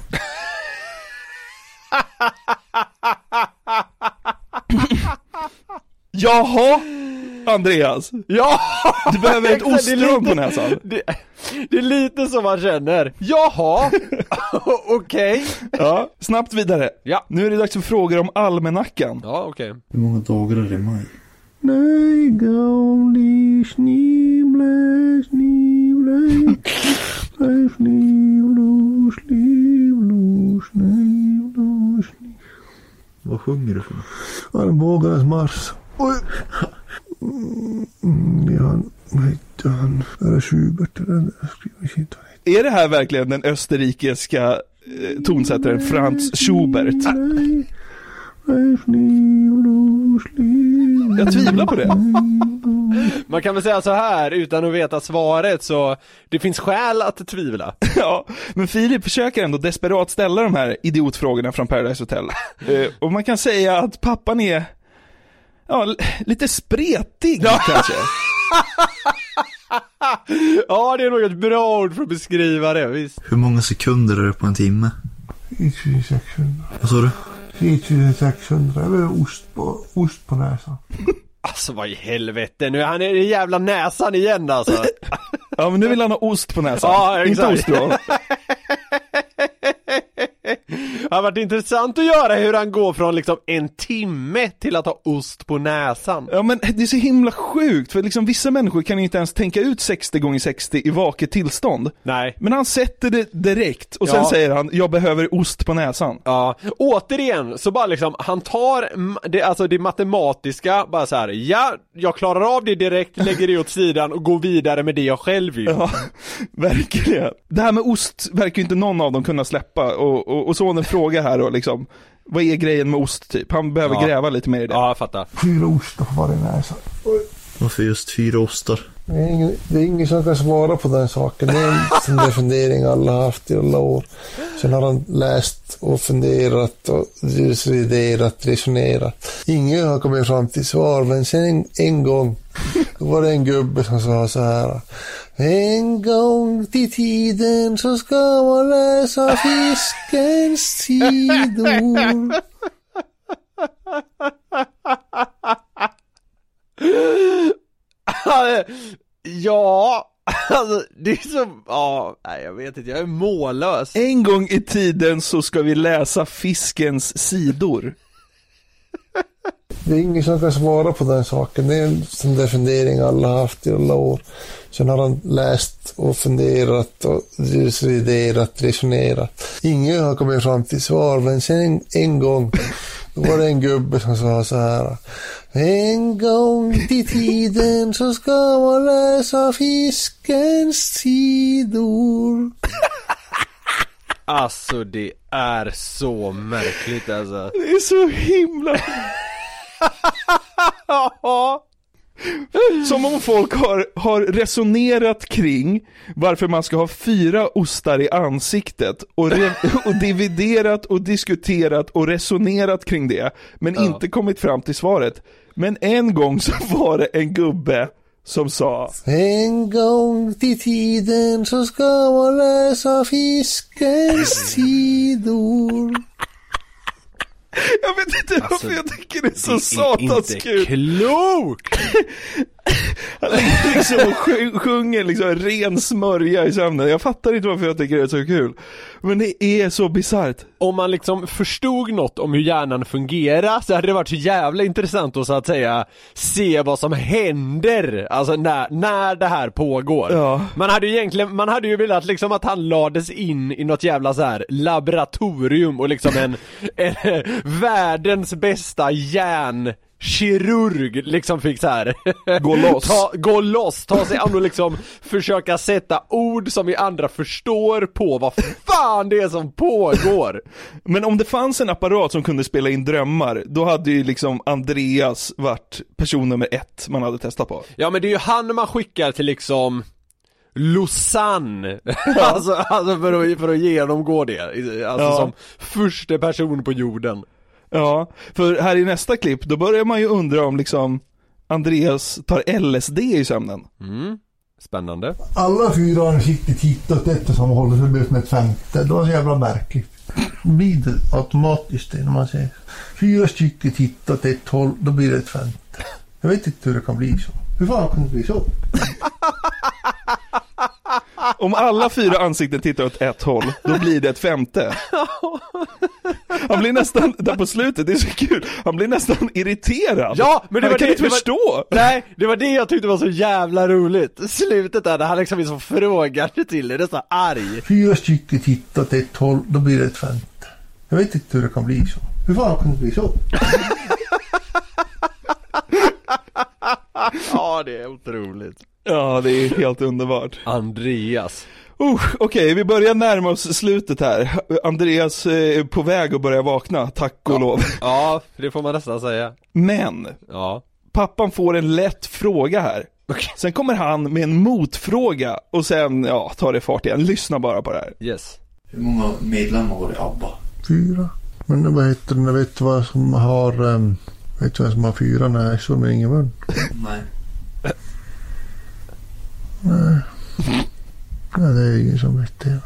Jaha, Andreas. Ja! Du behöver ett ostron på näsan. Det, det är lite som man känner. Jaha, okej. Ja, snabbt vidare. Ja. Nu är det dags för frågor om almanackan. Ja, okej. Hur många dagar är det i maj? Nej, gamli snimle, snimle. Nej, snivlo, slivlo, snivlo, snivlo. Vad sjunger du för något? Armbågarnas mars. Oj. Mm, ja, vad hette han? Det är Schubert. eller där skriver inte vad han heter. Är det här verkligen den österrikiska eh, tonsättaren Franz Schubert? Jag tvivlar på det. Man kan väl säga så här utan att veta svaret så det finns skäl att tvivla. Ja, men Filip försöker ändå desperat ställa de här idiotfrågorna från Paradise Hotel. Eh, och man kan säga att pappan är, ja, lite spretig kanske. Ja, det är nog ett bra ord för att beskriva det, visst. Hur många sekunder är det på en timme? 3600. Vad sa du? 3600. Jag behöver ost på, ost på näsan. Alltså vad i helvete, nu är han i jävla näsan igen alltså. Ja, men nu vill han ha ost på näsan. Ja, Inte exakt. ostron. Det har varit intressant att göra hur han går från liksom en timme till att ha ost på näsan. Ja men det är så himla sjukt, för liksom vissa människor kan inte ens tänka ut 60 gånger 60 i vaket tillstånd. Nej. Men han sätter det direkt och sen Ja. säger han, jag behöver ost på näsan. Ja, återigen så bara liksom, han tar det, alltså det matematiska, bara så här. ja, jag klarar av det direkt, lägger det åt sidan och går vidare med det jag själv vill. Ja, verkligen. Det här med ost verkar ju inte någon av dem kunna släppa och, och, och sonen frågar här då liksom, vad är grejen med ost typ? Han behöver Ja. gräva lite mer i det. Ja, jag fattar. Fyra ostar på varje näsa. Varför just fyra ostar? Det är, ingen, det är ingen som kan svara på den saken. Det är en sån där fundering alla har haft i alla år. Sen har han läst och funderat och resonerat, resonerat. Ingen har kommit fram till svar, men sen en, en gång då var det en gubbe som sa så här. En gång till tiden så ska man läsa fiskens sidor. ja, alltså det är så, ja, nej jag vet inte, jag är mållös. En gång i tiden så ska vi läsa fiskens sidor. Det är ingen som kan svara på den saken. Det är en sån där fundering alla har haft i alla år. Sen har han läst och funderat och resonerat, resonerat. Ingen har kommit fram till svar, men sen en, en gång då var det en gubbe som sa så här. En gång till tiden så ska man läsa fiskens sidor. Alltså det är så märkligt alltså. Det är så himla... Som om folk har, har resonerat kring varför man ska ha fyra ostar i ansiktet och, re, och dividerat och diskuterat och resonerat kring det, men inte kommit fram till svaret. Men en gång så var det en gubbe som sa En gång till tiden så ska man läsa fiskens sidor. Jag vet inte varför jag tycker det är så satans kul. klokt! Han liksom och sj- sjunger liksom ren smörja i sömnen. Jag fattar inte varför jag tycker det är så kul. Men det är så bisarrt. Om man liksom förstod något om hur hjärnan fungerar så hade det varit så jävla intressant att så att säga se vad som händer, alltså när, när det här pågår. Ja. Man hade ju egentligen, man hade ju velat liksom att han lades in i något jävla så här laboratorium och liksom en, en världens bästa hjärn kirurg liksom fick så här Gå loss. ta, gå loss, ta sig an och liksom försöka sätta ord som vi andra förstår på vad fan det är som pågår Men om det fanns en apparat som kunde spela in drömmar, då hade ju liksom Andreas varit person nummer ett man hade testat på. Ja men det är ju han man skickar till liksom Lausanne, alltså, alltså för, att, för att genomgå det, alltså Ja. som första person på jorden Ja, för här i nästa klipp, då börjar man ju undra om liksom Andreas tar LSD i sömnen. mm. Spännande Alla fyra har riktigt hittat ett som håller sig med ett femte. Det var så jävla märkligt. Då blir det automatiskt det när man säger fyra stycken tittar åt ett håll, då blir det ett femte. Jag vet inte hur det kan bli så. Hur fan kan det bli så? Om alla fyra ansikten tittar åt ett håll, då blir det ett femte. Han blir nästan, där på slutet, det är så kul, han blir nästan irriterad. Ja, men det han var kan det- inte det var- förstå. Nej, det var det jag tyckte var så jävla roligt Slutet där, där han liksom är så frågande till det, det är så arg Fyra stycken tittar åt ett håll, då blir det ett femte. Jag vet inte hur det kan bli så. Hur fan kan det bli så? Ja det är otroligt Ja, det är helt underbart. Andreas Uh, Okej, vi börjar närma oss slutet här. Andreas är på väg att börja vakna, tack och lov. Ja, det får man nästan säga Men, Ja pappan får en lätt fråga här. Sen kommer han med en motfråga och sen, ja, tar det fart igen. Lyssna bara på det här. Yes Hur många medlemmar var det i ABBA? Fyra. Men vad heter den? Vet du vad som har... Um, vet du vad som har fyra näsor men ingen mun? Nej. Nej, det är ingen som vet det.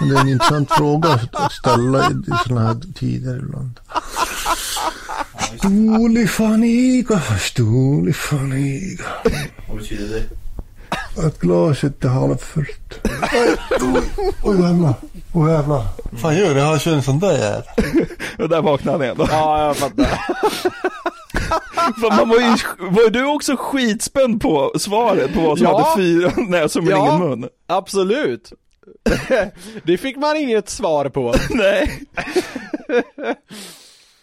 Men det är en intressant fråga att ställa i i sådana här tider ibland. Stolifaniga, stolifaniga. Vad betyder det? Att glaset är halvfullt. Oj, oj, oj jävlar. Oj jävlar. Fan gör det? Han kör en sån där jävel. Och där vaknade han igen då. Ja, jag fattar För man var ju, var du också skitspänd på svaret på vad som Ja. hade fyra näsor men Ja. ingen mun? Absolut Det fick man inget svar på Nej.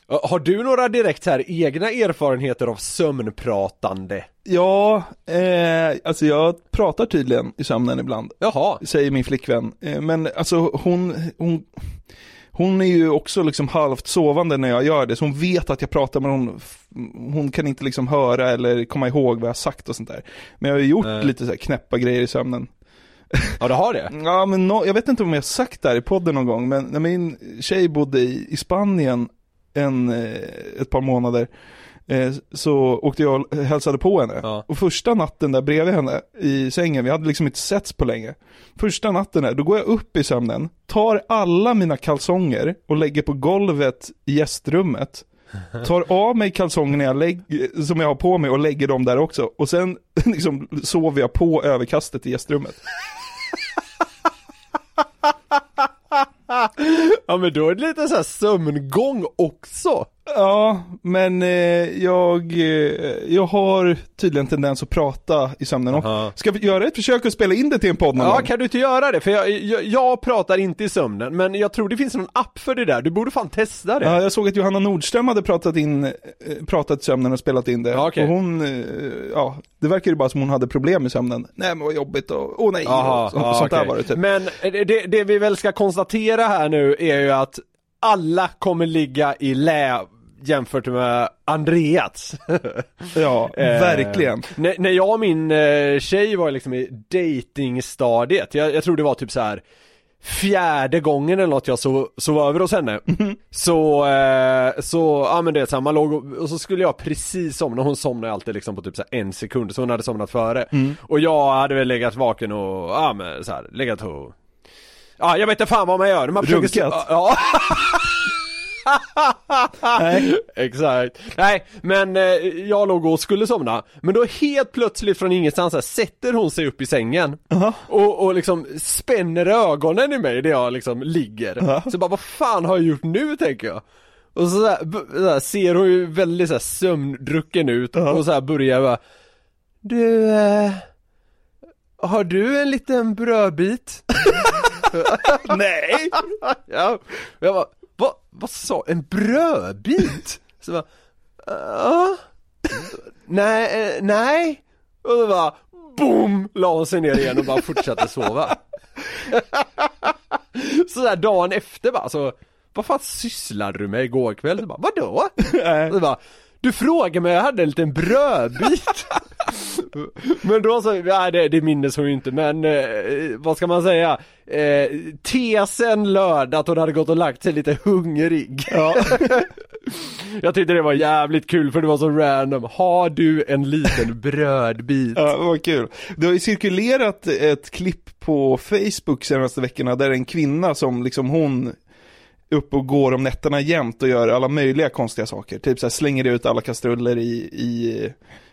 Har du några direkt här egna erfarenheter av sömnpratande? Ja, eh, alltså jag pratar tydligen i sömnen ibland. Jaha, säger min flickvän. Eh, Men alltså hon, hon, hon är ju också liksom halvt sovande när jag gör det, så hon vet att jag pratar men hon, hon kan inte liksom höra eller komma ihåg vad jag har sagt och sånt där. Men jag har ju gjort Nej. lite så här knäppa grejer i sömnen. ja du har det? Ja men nå- jag vet inte om jag har sagt det här i podden någon gång, men när min tjej bodde i, i Spanien en, eh, ett par månader, eh, så åkte jag och hälsade på henne. Ja. Och första natten där bredvid henne i sängen, vi hade liksom inte setts på länge. Första natten där, då går jag upp i sömnen, tar alla mina kalsonger och lägger på golvet i gästrummet. Tar av mig kalsongerna jag lägger, som jag har på mig och lägger dem där också. Och sen liksom sover jag på överkastet i gästrummet. Ja men då är det lite så här sömngång också. Ja, men eh, jag, eh, jag har tydligen tendens att prata i sömnen också. Aha. Ska vi göra ett försök att spela in det till en podd någon Ja gång? kan du inte göra det? För jag, jag, jag pratar inte i sömnen men jag tror det finns någon app för det där, du borde fan testa det Ja, jag såg att Johanna Nordström hade pratat in, eh, pratat i sömnen och spelat in det. Ja, okej. Och hon, eh, ja, det verkar ju bara som hon hade problem i sömnen. Nej men vad jobbigt och, åh nej, Jaha, och, så, ja, sånt där okej. var det typ. Men det, det, det vi väl ska konstatera här nu är ju att alla kommer ligga i lä jämfört med Andreas. Ja, Eh, verkligen. När, när jag och min eh, tjej var liksom i datingstadiet, jag, jag tror det var typ så här fjärde gången eller något jag sov, sov över hos henne Så, eh, så, ja men det är man låg och, och så skulle jag precis somna, hon somnade alltid liksom på typ så en sekund så hon hade somnat före Och jag hade väl legat vaken och, ja men så här, legat och Ja jag vet inte fan vad man gör, man försöker Runkat? Ja Nej. Exakt. Nej, men eh, jag låg och skulle somna, men då helt plötsligt från ingenstans här, sätter hon sig upp i sängen Jaha. och, och liksom spänner ögonen i mig där jag liksom ligger. Ja. Så bara, vad fan har jag gjort nu tänker jag? Och så, där, b- så här, ser hon ju väldigt så här, sömndrucken ut Ja. och så här börjar jag bara Du, eh, har du en liten brödbit? Nej! ja, jag bara, vad, vad sa, en brödbit? Så bara, ja, nej, eh, nej, och så bara, boom, la hon sig ner igen och bara fortsatte sova. så där dagen efter bara, så, vad fan sysslade du med igår kväll? Så bara, vadå? Så bara, du frågade mig, jag hade en liten brödbit. men då så, ja det, det minnes hon ju inte men eh, vad ska man säga? Eh, tesen löd att hon hade gått och lagt sig lite hungrig. Ja. Jag tyckte det var jävligt kul för det var så random. Har du en liten brödbit? Ja, vad kul. Det har ju cirkulerat ett klipp på Facebook senaste veckorna där en kvinna som liksom hon upp och går om nätterna jämt och gör alla möjliga konstiga saker. Typ så här slänger ut alla kastruller i, i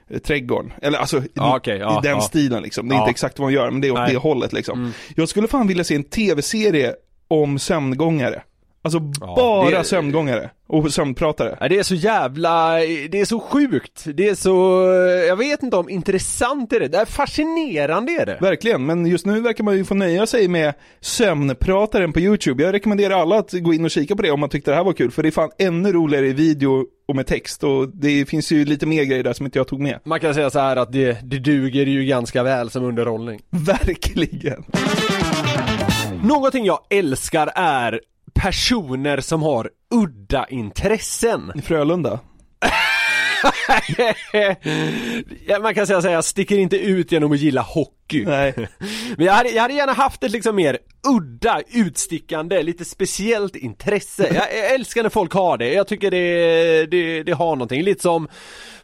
eh, trädgården. Eller alltså i, okej, ja, i den ja. stilen liksom. Det är inte exakt vad hon gör, men det är åt Nej. det hållet liksom. Mm. Jag skulle fan vilja se en tv-serie om sömngångare. Alltså Ja, bara det- sömngångare och sömnpratare. Ja, det är så jävla, det är så sjukt. Det är så, jag vet inte om intressant är det. Det är fascinerande är det. Verkligen, men just nu verkar man ju få nöja sig med sömnprataren på YouTube. Jag rekommenderar alla att gå in och kika på det om man tyckte det här var kul, för det är fan ännu roligare i video och med text och det finns ju lite mer grejer där som inte jag tog med. Man kan säga så här att det, det duger ju ganska väl som underhållning. Verkligen. Någonting jag älskar är personer som har udda intressen. Frölunda. ja, man kan säga så här, jag sticker inte ut genom att gilla hockey. Nej. Men jag hade, jag hade gärna haft ett liksom mer udda, utstickande, lite speciellt intresse. Jag, jag älskar när folk har det, jag tycker det, det, det har någonting. Lite som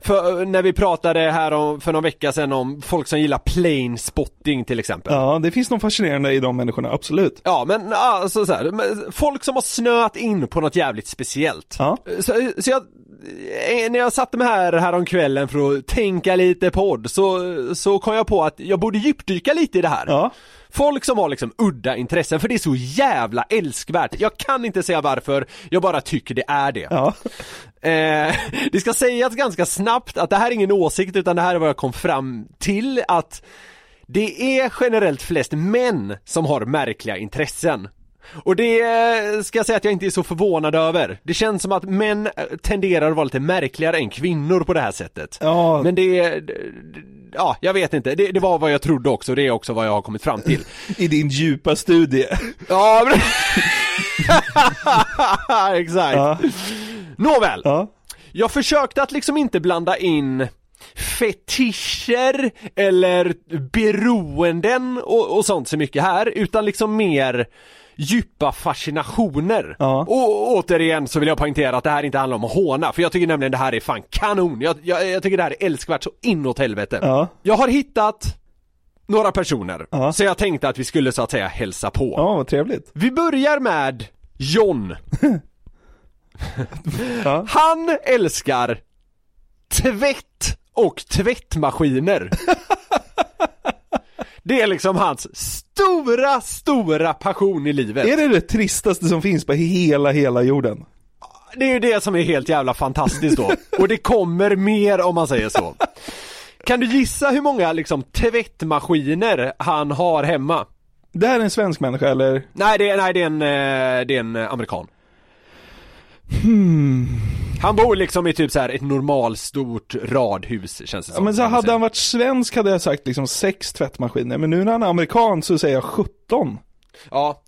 för, när vi pratade här om, för någon vecka sedan om folk som gillar plane spotting till exempel. Ja, det finns något fascinerande i de människorna, absolut. Ja men alltså så här, folk som har snöat in på något jävligt speciellt. Ja. Så, så jag, eh, när jag satte mig här, här om kvällen för att tänka lite podd så, så kom jag på att jag borde djupdyka lite i det här. Ja. Folk som har liksom udda intressen, för det är så jävla älskvärt. Jag kan inte säga varför, jag bara tycker det är det. Ja. Eh, det ska sägas ganska snabbt att det här är ingen åsikt utan det här är vad jag kom fram till att det är generellt flest män som har märkliga intressen. Och det eh, ska jag säga att jag inte är så förvånad över. Det känns som att män eh, tenderar att vara lite märkligare än kvinnor på det här sättet. Ja. Men det, det- ja jag vet inte, det, det var vad jag trodde också, det är också vad jag har kommit fram till. I din djupa studie. Ja, men... Exakt. Ja. Nåväl. Ja. Jag försökte att liksom inte blanda in fetischer eller beroenden och, och sånt så mycket här, utan liksom mer djupa fascinationer. Ja. Och återigen så vill jag poängtera att det här inte handlar om att håna, för jag tycker nämligen det här är fan kanon. Jag, jag, jag tycker det här är älskvärt så inåt helvete. Ja. Jag har hittat några personer, Ja. så jag tänkte att vi skulle så att säga hälsa på. Ja, vad trevligt. Vi börjar med John. Ja. Han älskar tvätt och tvättmaskiner. Det är liksom hans stora, stora passion i livet. Är det det tristaste som finns på hela, hela jorden? Det är ju det som är helt jävla fantastiskt då. Och det kommer mer om man säger så. Kan du gissa hur många liksom tvättmaskiner han har hemma? Det här är en svensk människa eller? Nej det är, nej, det är en, eh, det är en eh, amerikan. Hmm. Han bor liksom i typ så här ett normalstort radhus känns det Ja, som. men så hade säga. han varit svensk hade jag sagt liksom sex tvättmaskiner, men nu när han är amerikan så säger jag 17. Ja.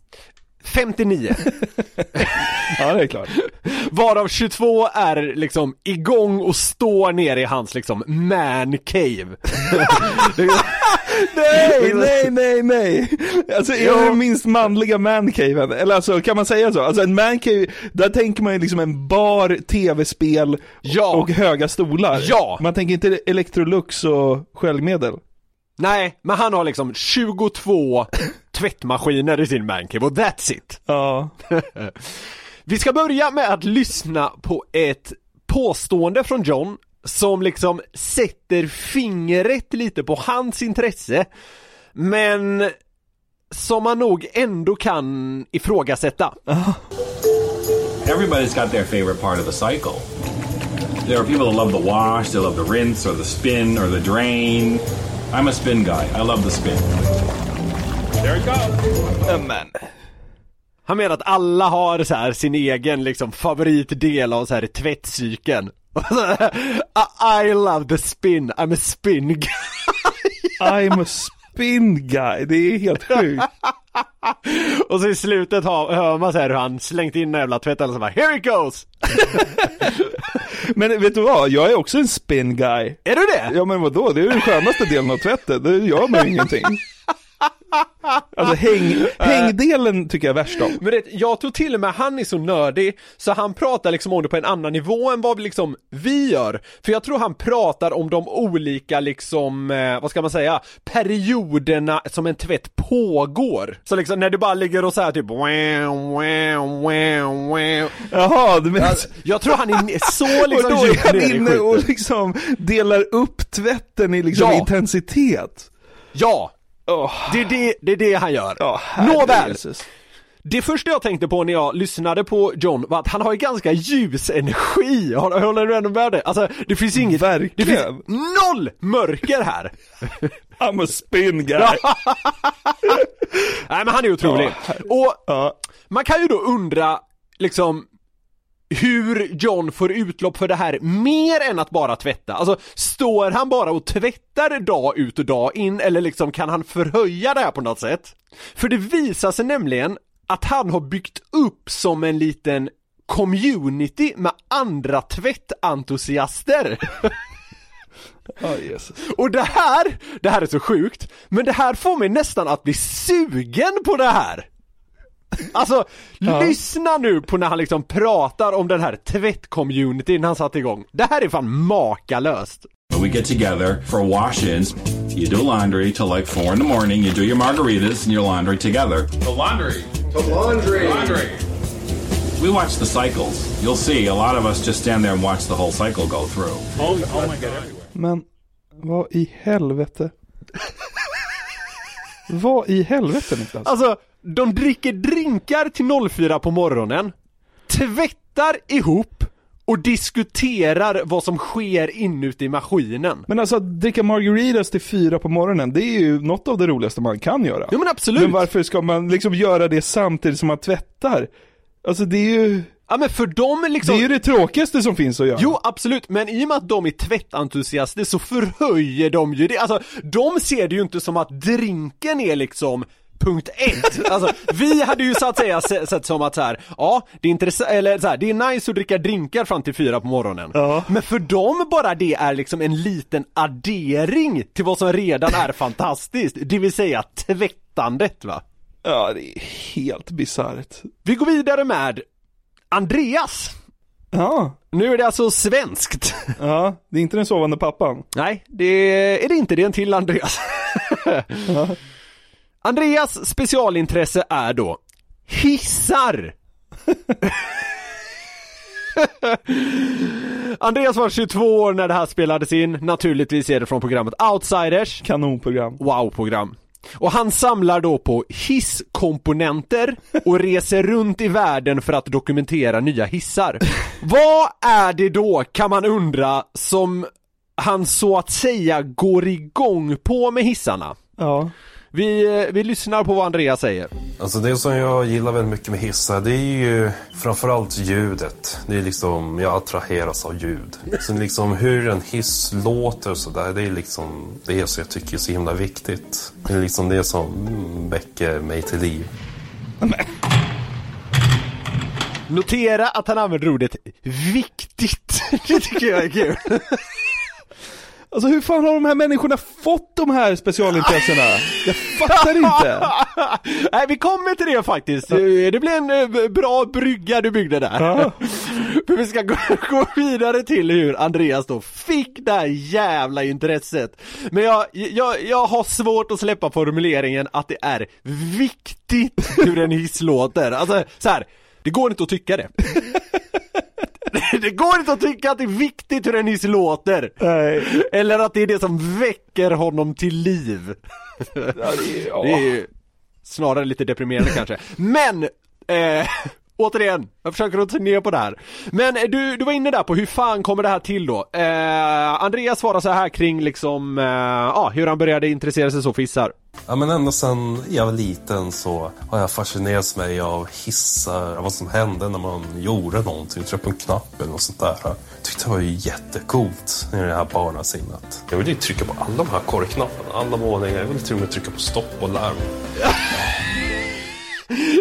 59. Ja, det är klart. Varav 22 är liksom igång och står ner i hans liksom man cave. Nej, nej, nej, nej. Alltså är det den minst manliga mancaven? Eller alltså kan man säga så? Alltså en mancave, där tänker man ju liksom en bar, tv-spel Ja. och höga stolar. Ja. Man tänker inte Electrolux och sköljmedel. Nej, men han har liksom 22 tvättmaskiner i sin man cave och that's it. Ja. Vi ska börja med att lyssna på ett påstående från John som liksom sätter fingret lite på hans intresse men som man nog ändå kan ifrågasätta. Everybody's got their favorite part of the cycle. There are people that love the wash, they love the rinse or the spin or the drain. I'm a spin guy. I love the spin. There goes. Men. Han menar att alla har så här sin egen liksom favoritdel av så här tvättcykeln. I love the spin, I'm a spin guy. I'm a spin guy, det är helt sjukt. Och så i slutet har, hör man så här hur han slängt in en jävla tvätt och så bara Here it goes! Men vet du vad, jag är också en spin guy. Är du det? Ja men vadå, det är ju den skönaste delen av tvätten, det gör man ju ingenting. Alltså häng, hängdelen tycker jag är värst om. Men det, jag tror till och med han är så nördig så han pratar liksom om det på en annan nivå än vad vi liksom vi gör. För jag tror han pratar om de olika liksom, eh, vad ska man säga, perioderna som en tvätt pågår. Så liksom när du bara ligger och här typ wow, wow, wow, wow. Jaha, du menar... Jag, jag tror han är så liksom och då är han inne och liksom delar upp tvätten i liksom Ja. intensitet. Ja! Åh, Det är det, det är det han gör. herre Nåväl! Jesus. Det första jag tänkte på när jag lyssnade på John var att han har ju ganska ljus energi, Håller- du ändå med det? Alltså det finns inget, det finns Verkligen. noll mörker här! I'm a spin guy. Nej men han är otrolig. Ja, Och Ja. man kan ju då undra, liksom hur John får utlopp för det här mer än att bara tvätta. Alltså, står han bara och tvättar dag ut och dag in eller liksom kan han förhöja det här på något sätt? För det visar sig nämligen att han har byggt upp som en liten community med andra tvättentusiaster. Ja, Jesus. Och det här, det här är så sjukt, men det här får mig nästan att bli sugen på det här! Alltså, Ja. lyssna nu på när han liksom pratar om den här tvättcommunityn han satte igång. Det här är fan makalöst! We get together for wash-ins. You do laundry till like four in the morning. You do your margaritas and your laundry together. The laundry. The laundry. Laundry. We watch the cycles. You'll see a lot of us just stand there and watch the whole cycle go through. Men vad i helvete? vad i helvete Niklas? Alltså, de dricker drinkar till 04 på morgonen, tvättar ihop och diskuterar vad som sker inuti maskinen. Men alltså att dricka margaritas till fyra på morgonen, det är ju något av det roligaste man kan göra. Jo men absolut! Men varför ska man liksom göra det samtidigt som man tvättar? Alltså det är ju, Ja men för dem liksom... det är ju det tråkigaste som finns att göra. Jo absolut, men i och med att de är tvättentusiaster så förhöjer de ju det, alltså de ser det ju inte som att drinken är liksom punkt ett. Alltså, vi hade ju så att säga se- sett som att så här, ja, det är intressant, eller så här, det är nice att dricka drinkar fram till fyra på morgonen. Ja. Men för dem bara det är liksom en liten addering till vad som redan är fantastiskt, det vill säga tvättandet va. Ja, det är helt bisarrt. Vi går vidare med Andreas. Ja, Nu är det alltså svenskt. ja, det är inte den sovande pappan. Nej, det är det inte, det är en till Andreas. Andreas specialintresse är då hissar. Andreas var 22 år när det här spelades in, naturligtvis är det från programmet Outsiders, Kanonprogram. wow-program. Och han samlar då på hisskomponenter och reser runt i världen för att dokumentera nya hissar. Vad är det då, kan man undra, som han så att säga går igång på med hissarna? Ja. Vi, eh, vi lyssnar på vad Andreas säger. Alltså det som jag gillar väldigt mycket med hissar det är ju framförallt ljudet. Det är liksom, jag attraheras av ljud. Sen liksom hur en hiss låter och sådär, det är liksom det som jag tycker är så himla viktigt. Det är liksom det som väcker mig till liv. Notera att han använder ordet viktigt. Det tycker jag är kul. Alltså hur fan har de här människorna fått de här specialintressena? Jag fattar inte. Nej, vi kommer till det faktiskt. Det blir en eh, bra brygga du byggde där. Ja. För vi ska gå, gå vidare till hur Andreas då fick det här jävla intresset. Men jag, jag, jag har svårt att släppa formuleringen att det är viktigt hur en hiss låter. Alltså så här, det går inte att tycka det. Det går inte att tycka att det är viktigt hur en hiss låter. Nej. Eller att det är det som väcker honom till liv. Ja, det, är- ja. Det är ju snarare lite deprimerande kanske. Men, eh, återigen, jag försöker att ta ner på det här. Men eh, du, du var inne där på hur fan kommer det här till då? Eh, Andreas svarar så här kring liksom, eh, ja, hur han började intressera sig så för hissar. Ja, men ända sedan jag var liten så har jag fascinerats mig av hissar, av vad som hände när man gjorde någonting, tryckte på en knapp eller något sånt där. Jag tyckte det var ju jättecoolt i det här barnasinnet. Jag ville ju trycka på alla de här korgknapparna, alla våningar. Jag ville till och med trycka på stopp och larm.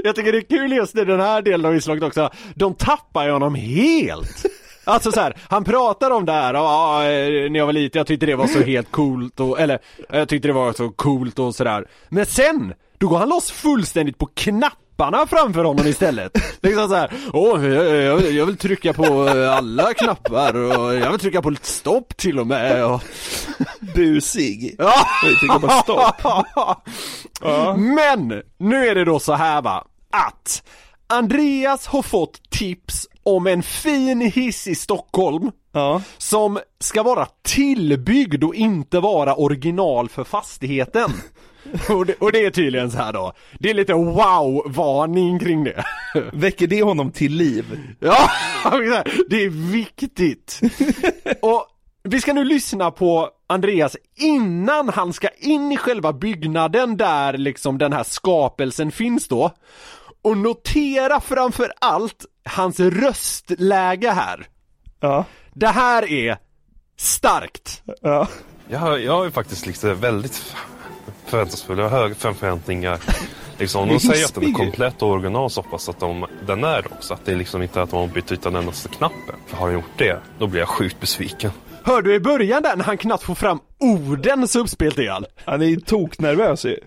Jag tycker det är kul just i den här delen av inslaget också, de tappar ju honom helt. Alltså så här, han pratar om det här, ja, eh, när jag var liten, jag tyckte det var så helt coolt och, eller, jag tyckte det var så coolt och sådär. Men sen, då går han loss fullständigt på knapparna framför honom istället. Liksom så här, åh, jag, jag, jag vill trycka på eh, alla knappar och jag vill trycka på lite stopp till och med och... Busig. Ja! Jag tycker bara stopp. Ja. Men, nu är det då så här va, att Andreas har fått tips om en fin hiss i Stockholm Ja. som ska vara tillbyggd och inte vara original för fastigheten. och, det, och det är tydligen så här då, det är lite wow-varning kring det. Väcker det honom till liv? Ja, det är viktigt. Och vi ska nu lyssna på Andreas innan han ska in i själva byggnaden där liksom den här skapelsen finns då. Och notera framför allt hans röstläge här. Ja. Det här är starkt. Ja. Jag, har- jag är faktiskt liksom väldigt förväntansfull. Jag har höga förväntningar. Liksom, de säger att den är komplett och original så pass att de, den är det också. Att det är liksom inte att de har bytt ut den endaste knappen. För har de gjort det, då blir jag sjukt besviken. Hörde du i början där när han knappt får fram orden så uppspelt är han? Han är toknervös ju.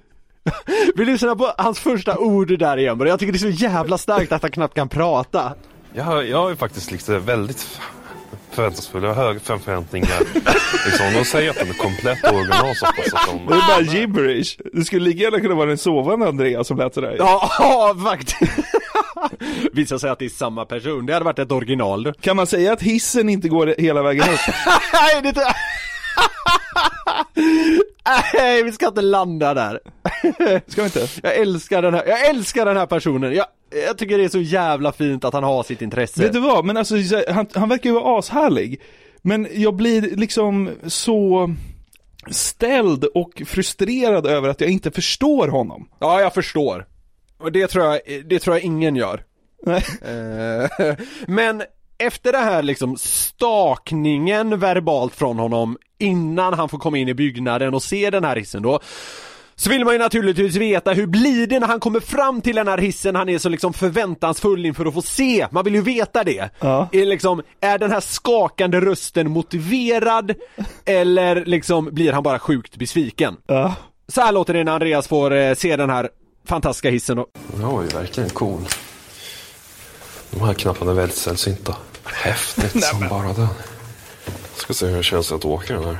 Vi lyssnar på hans första ord där igen. Jag tycker det är så jävla starkt att han knappt kan prata. Jag, har- jag är faktiskt liksom väldigt förväntansfull. Jag har höga förväntningar. Liksom, de säger att den är komplett och original så pass att de... Det är bara gibberish. Det skulle lika gärna kunna vara den sovande Andreas som lät sådär. Ja, faktiskt. Visar sig att det är samma person. Det hade varit ett original. Kan man säga att hissen inte går hela vägen upp? Nej, det Nej, vi ska inte landa där. Ska vi inte? Jag älskar den här, jag älskar den här personen. Jag, jag tycker det är så jävla fint att han har sitt intresse. Vet du vad, men alltså han, han verkar ju vara ashärlig. Men jag blir liksom så ställd och frustrerad över att jag inte förstår honom. Ja, jag förstår. Och det tror jag, det tror jag ingen gör. Eh, Men efter det här liksom stakningen verbalt från honom innan han får komma in i byggnaden och se den här hissen då så vill man ju naturligtvis veta hur blir det när han kommer fram till den här hissen han är så liksom förväntansfull inför att få se. Man vill ju veta det. Ja. Är, liksom, är den här skakande rösten motiverad eller liksom blir han bara sjukt besviken? Ja. Så här låter det när Andreas får eh, se den här fantastiska hissen och Den var ju verkligen cool. De här knapparna är väldigt sällsynta. Häftigt som bara den. Ska se hur det känns att åka den här.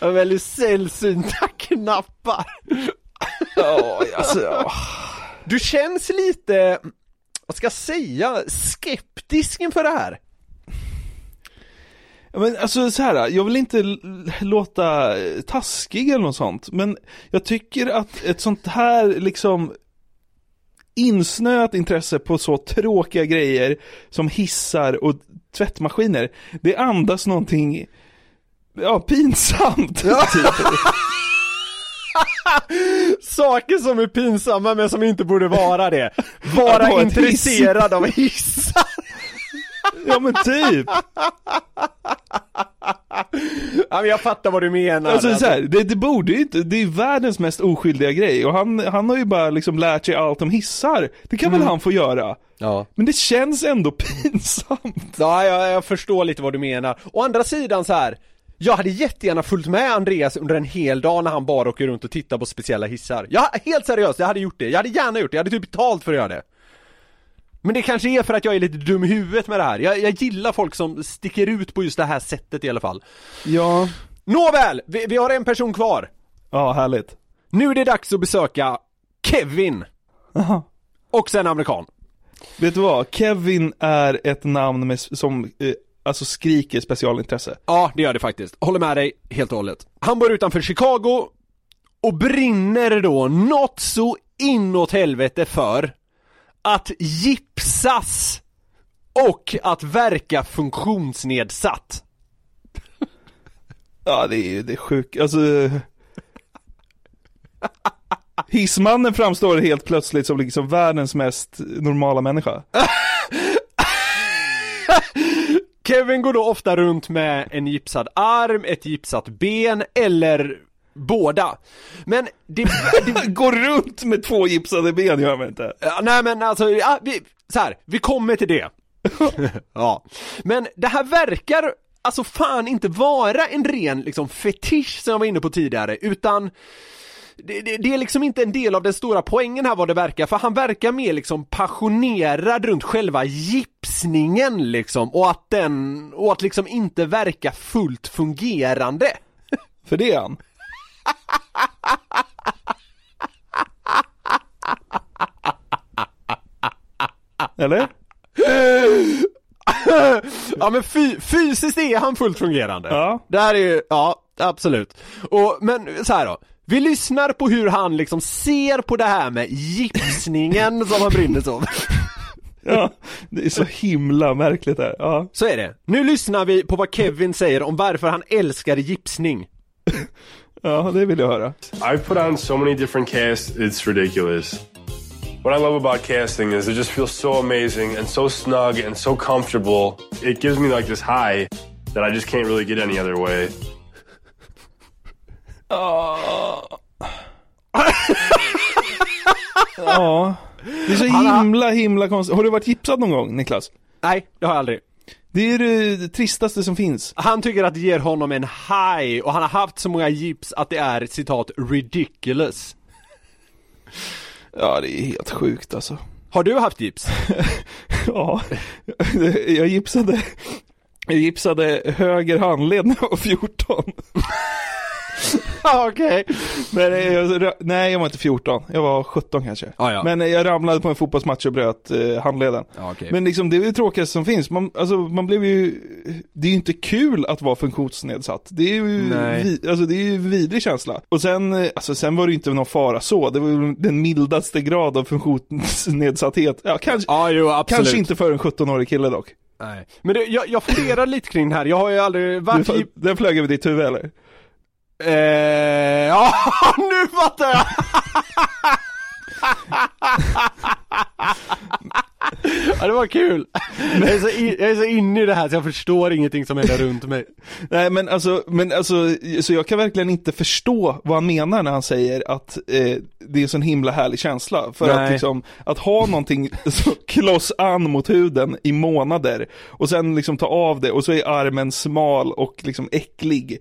väldigt sällsynta knappar. Ja, alltså, ja. Du känns lite, vad ska jag säga, skeptisk inför det här. Ja, Men alltså så här, jag vill inte l- låta taskig eller något sånt, men jag tycker att ett sånt här liksom insnöat intresse på så tråkiga grejer som hissar och tvättmaskiner, det andas någonting, ja, pinsamt. typ. Saker som är pinsamma men som inte borde vara det. Vara intresserad av hissar. Ja men typ. Ja, men jag fattar vad du menar. Alltså så här, det, det borde ju inte, det är världens mest oskyldiga grej och han, han har ju bara liksom lärt sig allt om hissar. Det kan väl han få göra? Ja. Men det känns ändå pinsamt. Ja, jag, jag förstår lite vad du menar. Å andra sidan så här. Jag hade jättegärna följt med Andreas under en hel dag när han bara åker runt och tittar på speciella hissar. Ja, helt seriöst, jag hade gjort det. Jag hade gärna gjort det. Jag hade typ betalt för att göra det. Men det kanske är för att jag är lite dum i huvudet med det här. Jag, jag gillar folk som sticker ut på just det här sättet i alla fall. Ja. Nåväl, vi, vi har en person kvar. Ja, härligt. Nu är det dags att besöka Kevin. Aha. Också en amerikan. Vet du vad? Kevin är ett namn med, som, eh, alltså skriker specialintresse. Ja, det gör det faktiskt. Håller med dig helt och hållet. Han bor utanför Chicago och brinner då något så inåt helvete för att gipsas och att verka funktionsnedsatt. Ja, det är det är sjukt, alltså Hissmannen framstår helt plötsligt som liksom världens mest normala människa. Kevin går då ofta runt med en gipsad arm, ett gipsat ben eller båda. Men det... det... Går runt med två gipsade ben gör man inte. Ja, nej men alltså, ja, vi, så här, vi kommer till det. ja. Men det här verkar alltså fan inte vara en ren liksom fetisch som jag var inne på tidigare, utan det, det, det, är liksom inte en del av den stora poängen här vad det verkar, för han verkar mer liksom passionerad runt själva gipsningen liksom, och att den, och att liksom inte verka fullt fungerande. För det är han. Eller? ja men fy, fysiskt är han fullt fungerande. Ja. Det här är ju, ja absolut. Och, men så här då. Vi lyssnar på hur han liksom ser på det här med gipsningen som han brinner så. Ja, det är så himla märkligt här. Ja. Så är det. Nu lyssnar vi på vad Kevin säger om varför han älskar gipsning. Ja, det vill jag höra. I've put on so many different casts, it's ridiculous. What I love about casting is it just feels so amazing and so snug and so comfortable. It gives me like this high that I just can't really get any other way. Ja. Det är så himla, himla konstigt. Har du varit gipsad någon gång, Niklas? Nej, det har jag aldrig. Det är det tristaste som finns. Han tycker att det ger honom en high och han har haft så många gips att det är citat ridiculous. Ja, det är helt sjukt alltså. Har du haft gips? Ja, jag gipsade, jag gipsade höger handled när jag var 14. Okej. Men jag, nej, jag var inte 14. Jag var 17 kanske. Ah, ja. Men jag ramlade på en fotbollsmatch och bröt eh, handleden. Ja, okej. Men liksom det är det tråkigaste som finns. Man, alltså, man blev ju, det är ju inte kul att vara funktionsnedsatt. Det är ju, vi, alltså det är ju en vidrig känsla. Och sen, eh, alltså sen var det ju inte någon fara så. Det var den mildaste grad av funktionsnedsatthet. Ja, kanske, Ja, jo kanske inte för en 17-årig kille dock. Nej. Men det, jag, jag funderar lite kring det här, jag har ju aldrig varit i... den flög över ditt huvud eller? Eh, ja, nu fattar jag! ja, det var kul. Jag är, så in, jag är så inne i det här så jag förstår ingenting som händer runt mig. Nej men alltså, men alltså, så jag kan verkligen inte förstå vad han menar när han säger att eh, det är en sån himla härlig känsla. För Nej. att liksom, att ha någonting så kloss an mot huden i månader och sen liksom ta av det och så är armen smal och liksom äcklig.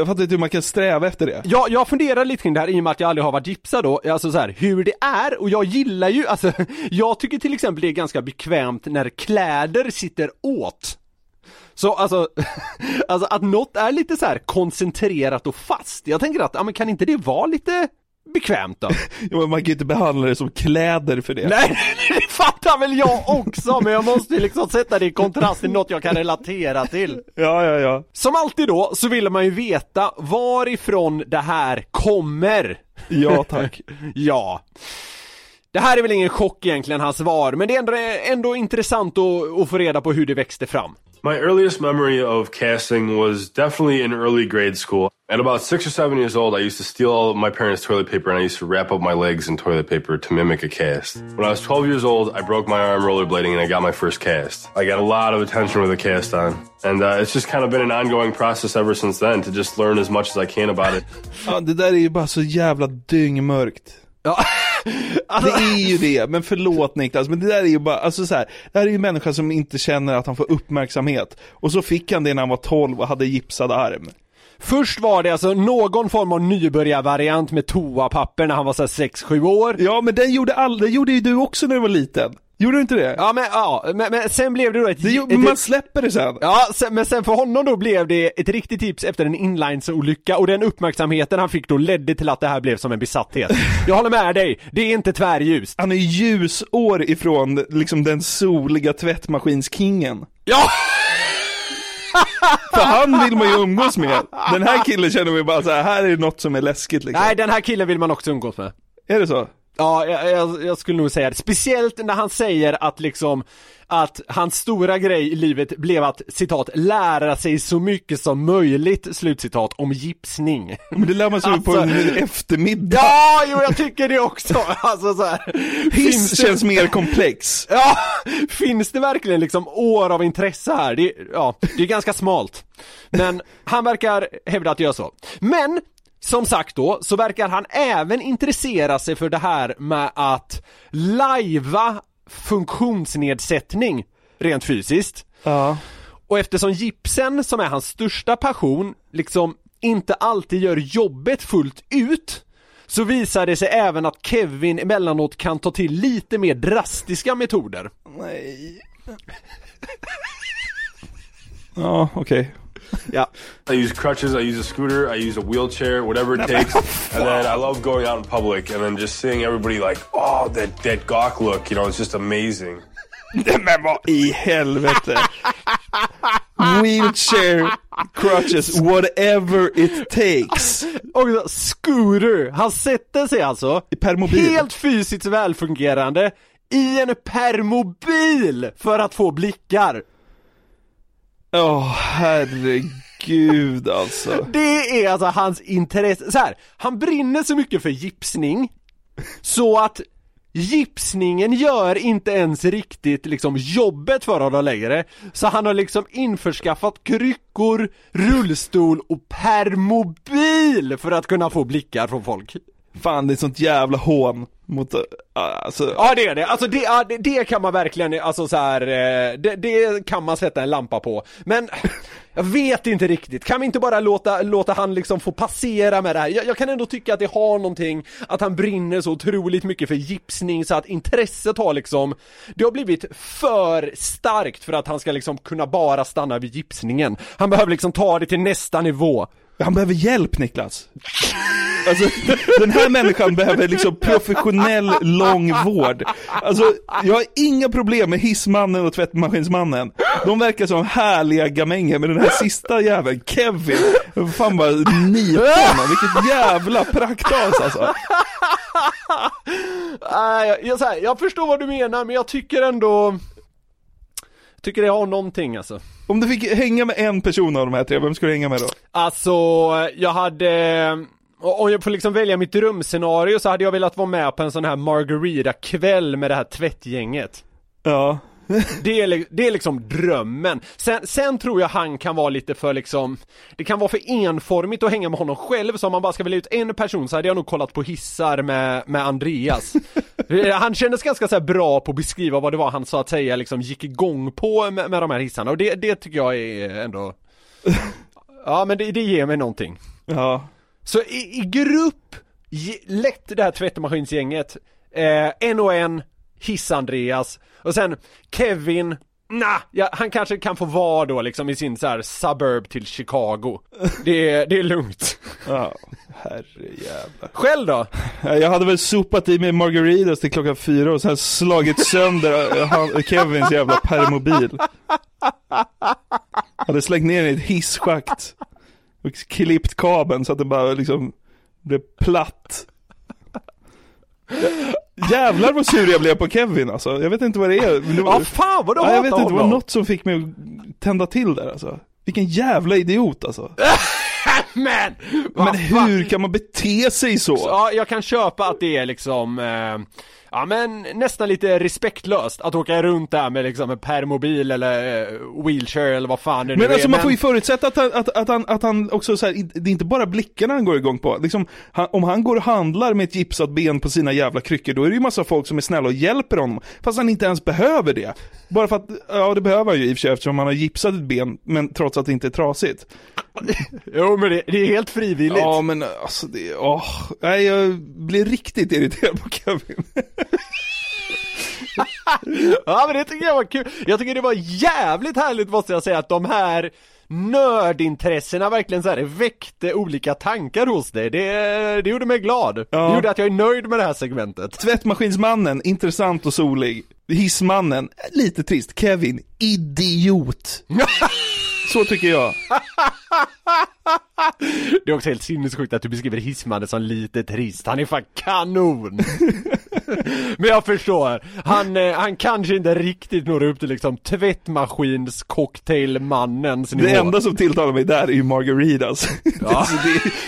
Jag fattar inte hur man kan sträva efter det. Ja, jag funderar lite kring det här i och med att jag aldrig har varit gipsad då, alltså så här, hur det är och jag gillar ju, alltså jag tycker till exempel det är ganska bekvämt när kläder sitter åt. Så alltså, alltså att något är lite så här koncentrerat och fast. Jag tänker att, ja men kan inte det vara lite bekvämt då? Men man kan ju inte behandla det som kläder för det. Nej, det fattar väl jag också, men jag måste ju liksom sätta det i kontrast till något jag kan relatera till. Ja, ja, ja. Som alltid då, så vill man ju veta varifrån det här kommer. Ja, tack. ja. Det här är väl ingen chock egentligen, hans svar, men det är ändå, ändå intressant att, att få reda på hur det växte fram. My earliest memory of casting was definitely in early grade school. At about six or seven years old, I used to steal all of my parents' toilet paper and I used to wrap up my legs in toilet paper to mimic a cast. When I was 12 years old, I broke my arm rollerblading and I got my first cast. I got a lot of attention with a cast on. And uh, it's just kind of been an ongoing process ever since then to just learn as much as I can about it. Ja, det där är ju bara så jävla dyngmörkt. Ja. Det är ju det, men förlåt Niklas, men det där är ju bara, alltså så här, det här är ju en människa som inte känner att han får uppmärksamhet. Och så fick han det när han var 12 och hade gipsad arm. Först var det alltså någon form av nybörjarvariant med toapapper när han var såhär 6-7 år. Ja, men den gjorde all, det gjorde ju du också när du var liten. Gjorde du inte det? Ja men ja, men, men sen blev det då ett... Det, ett man släpper det sen. Ja, sen, men sen för honom då blev det ett riktigt tips efter en inlinesolycka och den uppmärksamheten han fick då ledde till att det här blev som en besatthet. Jag håller med dig, det är inte tvärljust. Han är ljusår ifrån liksom den soliga tvättmaskinskingen. Ja! För han vill man ju umgås med. Den här killen känner vi bara så här, här är något som är läskigt liksom. Nej, den här killen vill man också umgås med. Är det så? Ja, jag, jag, jag skulle nog säga det. Speciellt när han säger att liksom att hans stora grej i livet blev att citat lära sig så mycket som möjligt slutcitat om gipsning. Men det lär man sig ju på Alltså- en eftermiddag. Ja, jo jag tycker det också. Alltså så här. Hiss det- känns mer komplex. Ja, finns det verkligen liksom år av intresse här? Det, ja, det är ganska smalt. Men han verkar hävda att det gör så. Men som sagt då, så verkar han även intressera sig för det här med att lajva funktionsnedsättning rent fysiskt. Ja. Och eftersom gipsen, som är hans största passion, liksom inte alltid gör jobbet fullt ut så visar det sig även att Kevin emellanåt kan ta till lite mer drastiska metoder. Nej. Ja, okej. Ja. I use crutches, I use a scooter, I use a wheelchair, whatever it takes. and then I love going out in public and then just seeing everybody like, oh, that, that gawk look, you know, it's just amazing. Men vad i helvete. Wheelchair, crutches, whatever it takes. Och scooter, han sätter sig alltså permobil. helt fysiskt välfungerande i en permobil för att få blickar. Åh, herregud alltså. Det är alltså hans intresse, så här, han brinner så mycket för gipsning så att gipsningen gör inte ens riktigt liksom jobbet för honom längre. Så han har liksom införskaffat kryckor, rullstol och permobil för att kunna få blickar från folk. Fan, det är sånt jävla hån mot, eh, alltså. Ja det är det, alltså det, ja, det, det kan man verkligen, alltså så här, eh, det, det kan man sätta en lampa på Men jag vet inte riktigt, kan vi inte bara låta, låta han liksom få passera med det här? Jag, jag kan ändå tycka att det har någonting, att han brinner så otroligt mycket för gipsning så att intresset har liksom Det har blivit för starkt för att han ska liksom kunna bara stanna vid gipsningen Han behöver liksom ta det till nästa nivå han behöver hjälp Niklas. Alltså, den här människan behöver liksom professionell långvård. Alltså, jag har inga problem med hissmannen och tvättmaskinsmannen. De verkar som härliga gamänger, men den här sista jäveln, Kevin, fan bara nipa honom. Vilket jävla praktas alltså. Jag, jag, här, jag förstår vad du menar men jag tycker ändå Tycker det har någonting alltså. Om du fick hänga med en person av de här tre, vem skulle du hänga med då? Alltså, jag hade om jag får liksom välja mitt drömscenario så hade jag velat vara med på en sån här margarita-kväll med det här tvättgänget. Ja det, är, det är liksom drömmen. Sen, sen tror jag han kan vara lite för liksom Det kan vara för enformigt att hänga med honom själv. Så om man bara ska välja ut en person så hade jag nog kollat på hissar med, med Andreas. Han kändes ganska så bra på att beskriva vad det var han så att säga liksom gick igång på med, med de här hissarna. Och det, det tycker jag är ändå Ja men det, det ger mig någonting. Ja. Så i, i grupp, lätt det här tvättmaskinsgänget. Eh, En och en, Hiss-Andreas och sen Kevin Nah, ja, han kanske kan få vara då liksom i sin så här suburb till Chicago Det är, det är lugnt Ja, herrejävlar. Själv då? Jag hade väl sopat i mig margaritas till klockan fyra och sen slagit sönder Kevins jävla permobil. Hade slängt ner den i ett hisschakt. Och klippt kabeln så att den bara liksom blev platt. Jävlar vad sur jag blev på Kevin alltså. Jag vet inte vad det är. Men det var, Ja fan vad du ja, jag vet inte, det var något som fick mig att tända till där alltså. Vilken jävla idiot alltså. Men! Men hur kan man bete sig så? Så, ja, jag kan köpa att det är liksom eh, Ja men nästan lite respektlöst att åka runt där med liksom en permobil eller eh, wheelchair eller vad fan det nu Men alltså är man får ju förutsätta att han, att, att han, att han också så här, det är inte bara blickarna han går igång på. Liksom, han, om han går och handlar med ett gipsat ben på sina jävla kryckor, då är det ju massa folk som är snälla och hjälper honom. Fast han inte ens behöver det. Bara för att, ja det behöver han ju i och för sig eftersom han har gipsat ett ben, men trots att det inte är trasigt. Jo men det, det är helt frivilligt. Ja men alltså det, åh, nej jag blir riktigt irriterad på Kevin. Ja men det tycker jag var kul. Jag tycker det var jävligt härligt måste jag säga att de här nördintressena verkligen så här väckte olika tankar hos dig. Det, det gjorde mig glad. Ja. Det gjorde att jag är nöjd med det här segmentet. Tvättmaskinsmannen, intressant och solig. Hissmannen, lite trist. Kevin, idiot. Så tycker jag. Det är också helt sinnessjukt att du beskriver Hissmannen som lite trist. Han är fan kanon! Men jag förstår. Han, eh, han kanske inte riktigt når upp till liksom tvättmaskins cocktailmannens nivå. Det enda som tilltalar mig där är ju margaritas. Ja.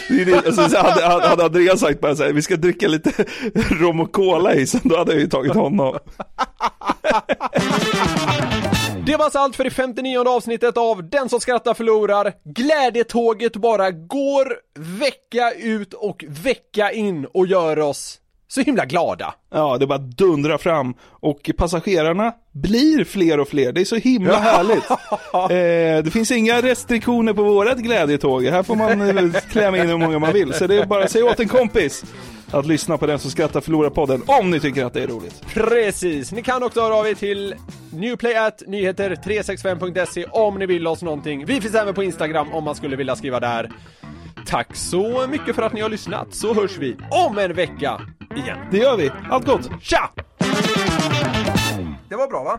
det, det, det, alltså, så hade, hade Andreas sagt bara så här, vi ska dricka lite rom och cola i, så då hade jag ju tagit honom. Det var alltså allt för det 59 avsnittet av Den som skrattar förlorar. Glädjetåget bara går vecka ut och vecka in och gör oss så himla glada. Ja, det bara dundrar fram och passagerarna blir fler och fler. Det är så himla härligt. Eh, det finns inga restriktioner på vårat glädjetåg. Här får man eh, klämma in hur många man vill. Så det är bara att säga åt en kompis att lyssna på den som skrattar förlorar podden om ni tycker att det är roligt. Precis, ni kan också höra av er till newplayatnyheter365.se om ni vill oss någonting. Vi finns även på Instagram om man skulle vilja skriva där. Tack så mycket för att ni har lyssnat, så hörs vi om en vecka igen. Det gör vi. Allt gott. Tja! Det var bra va?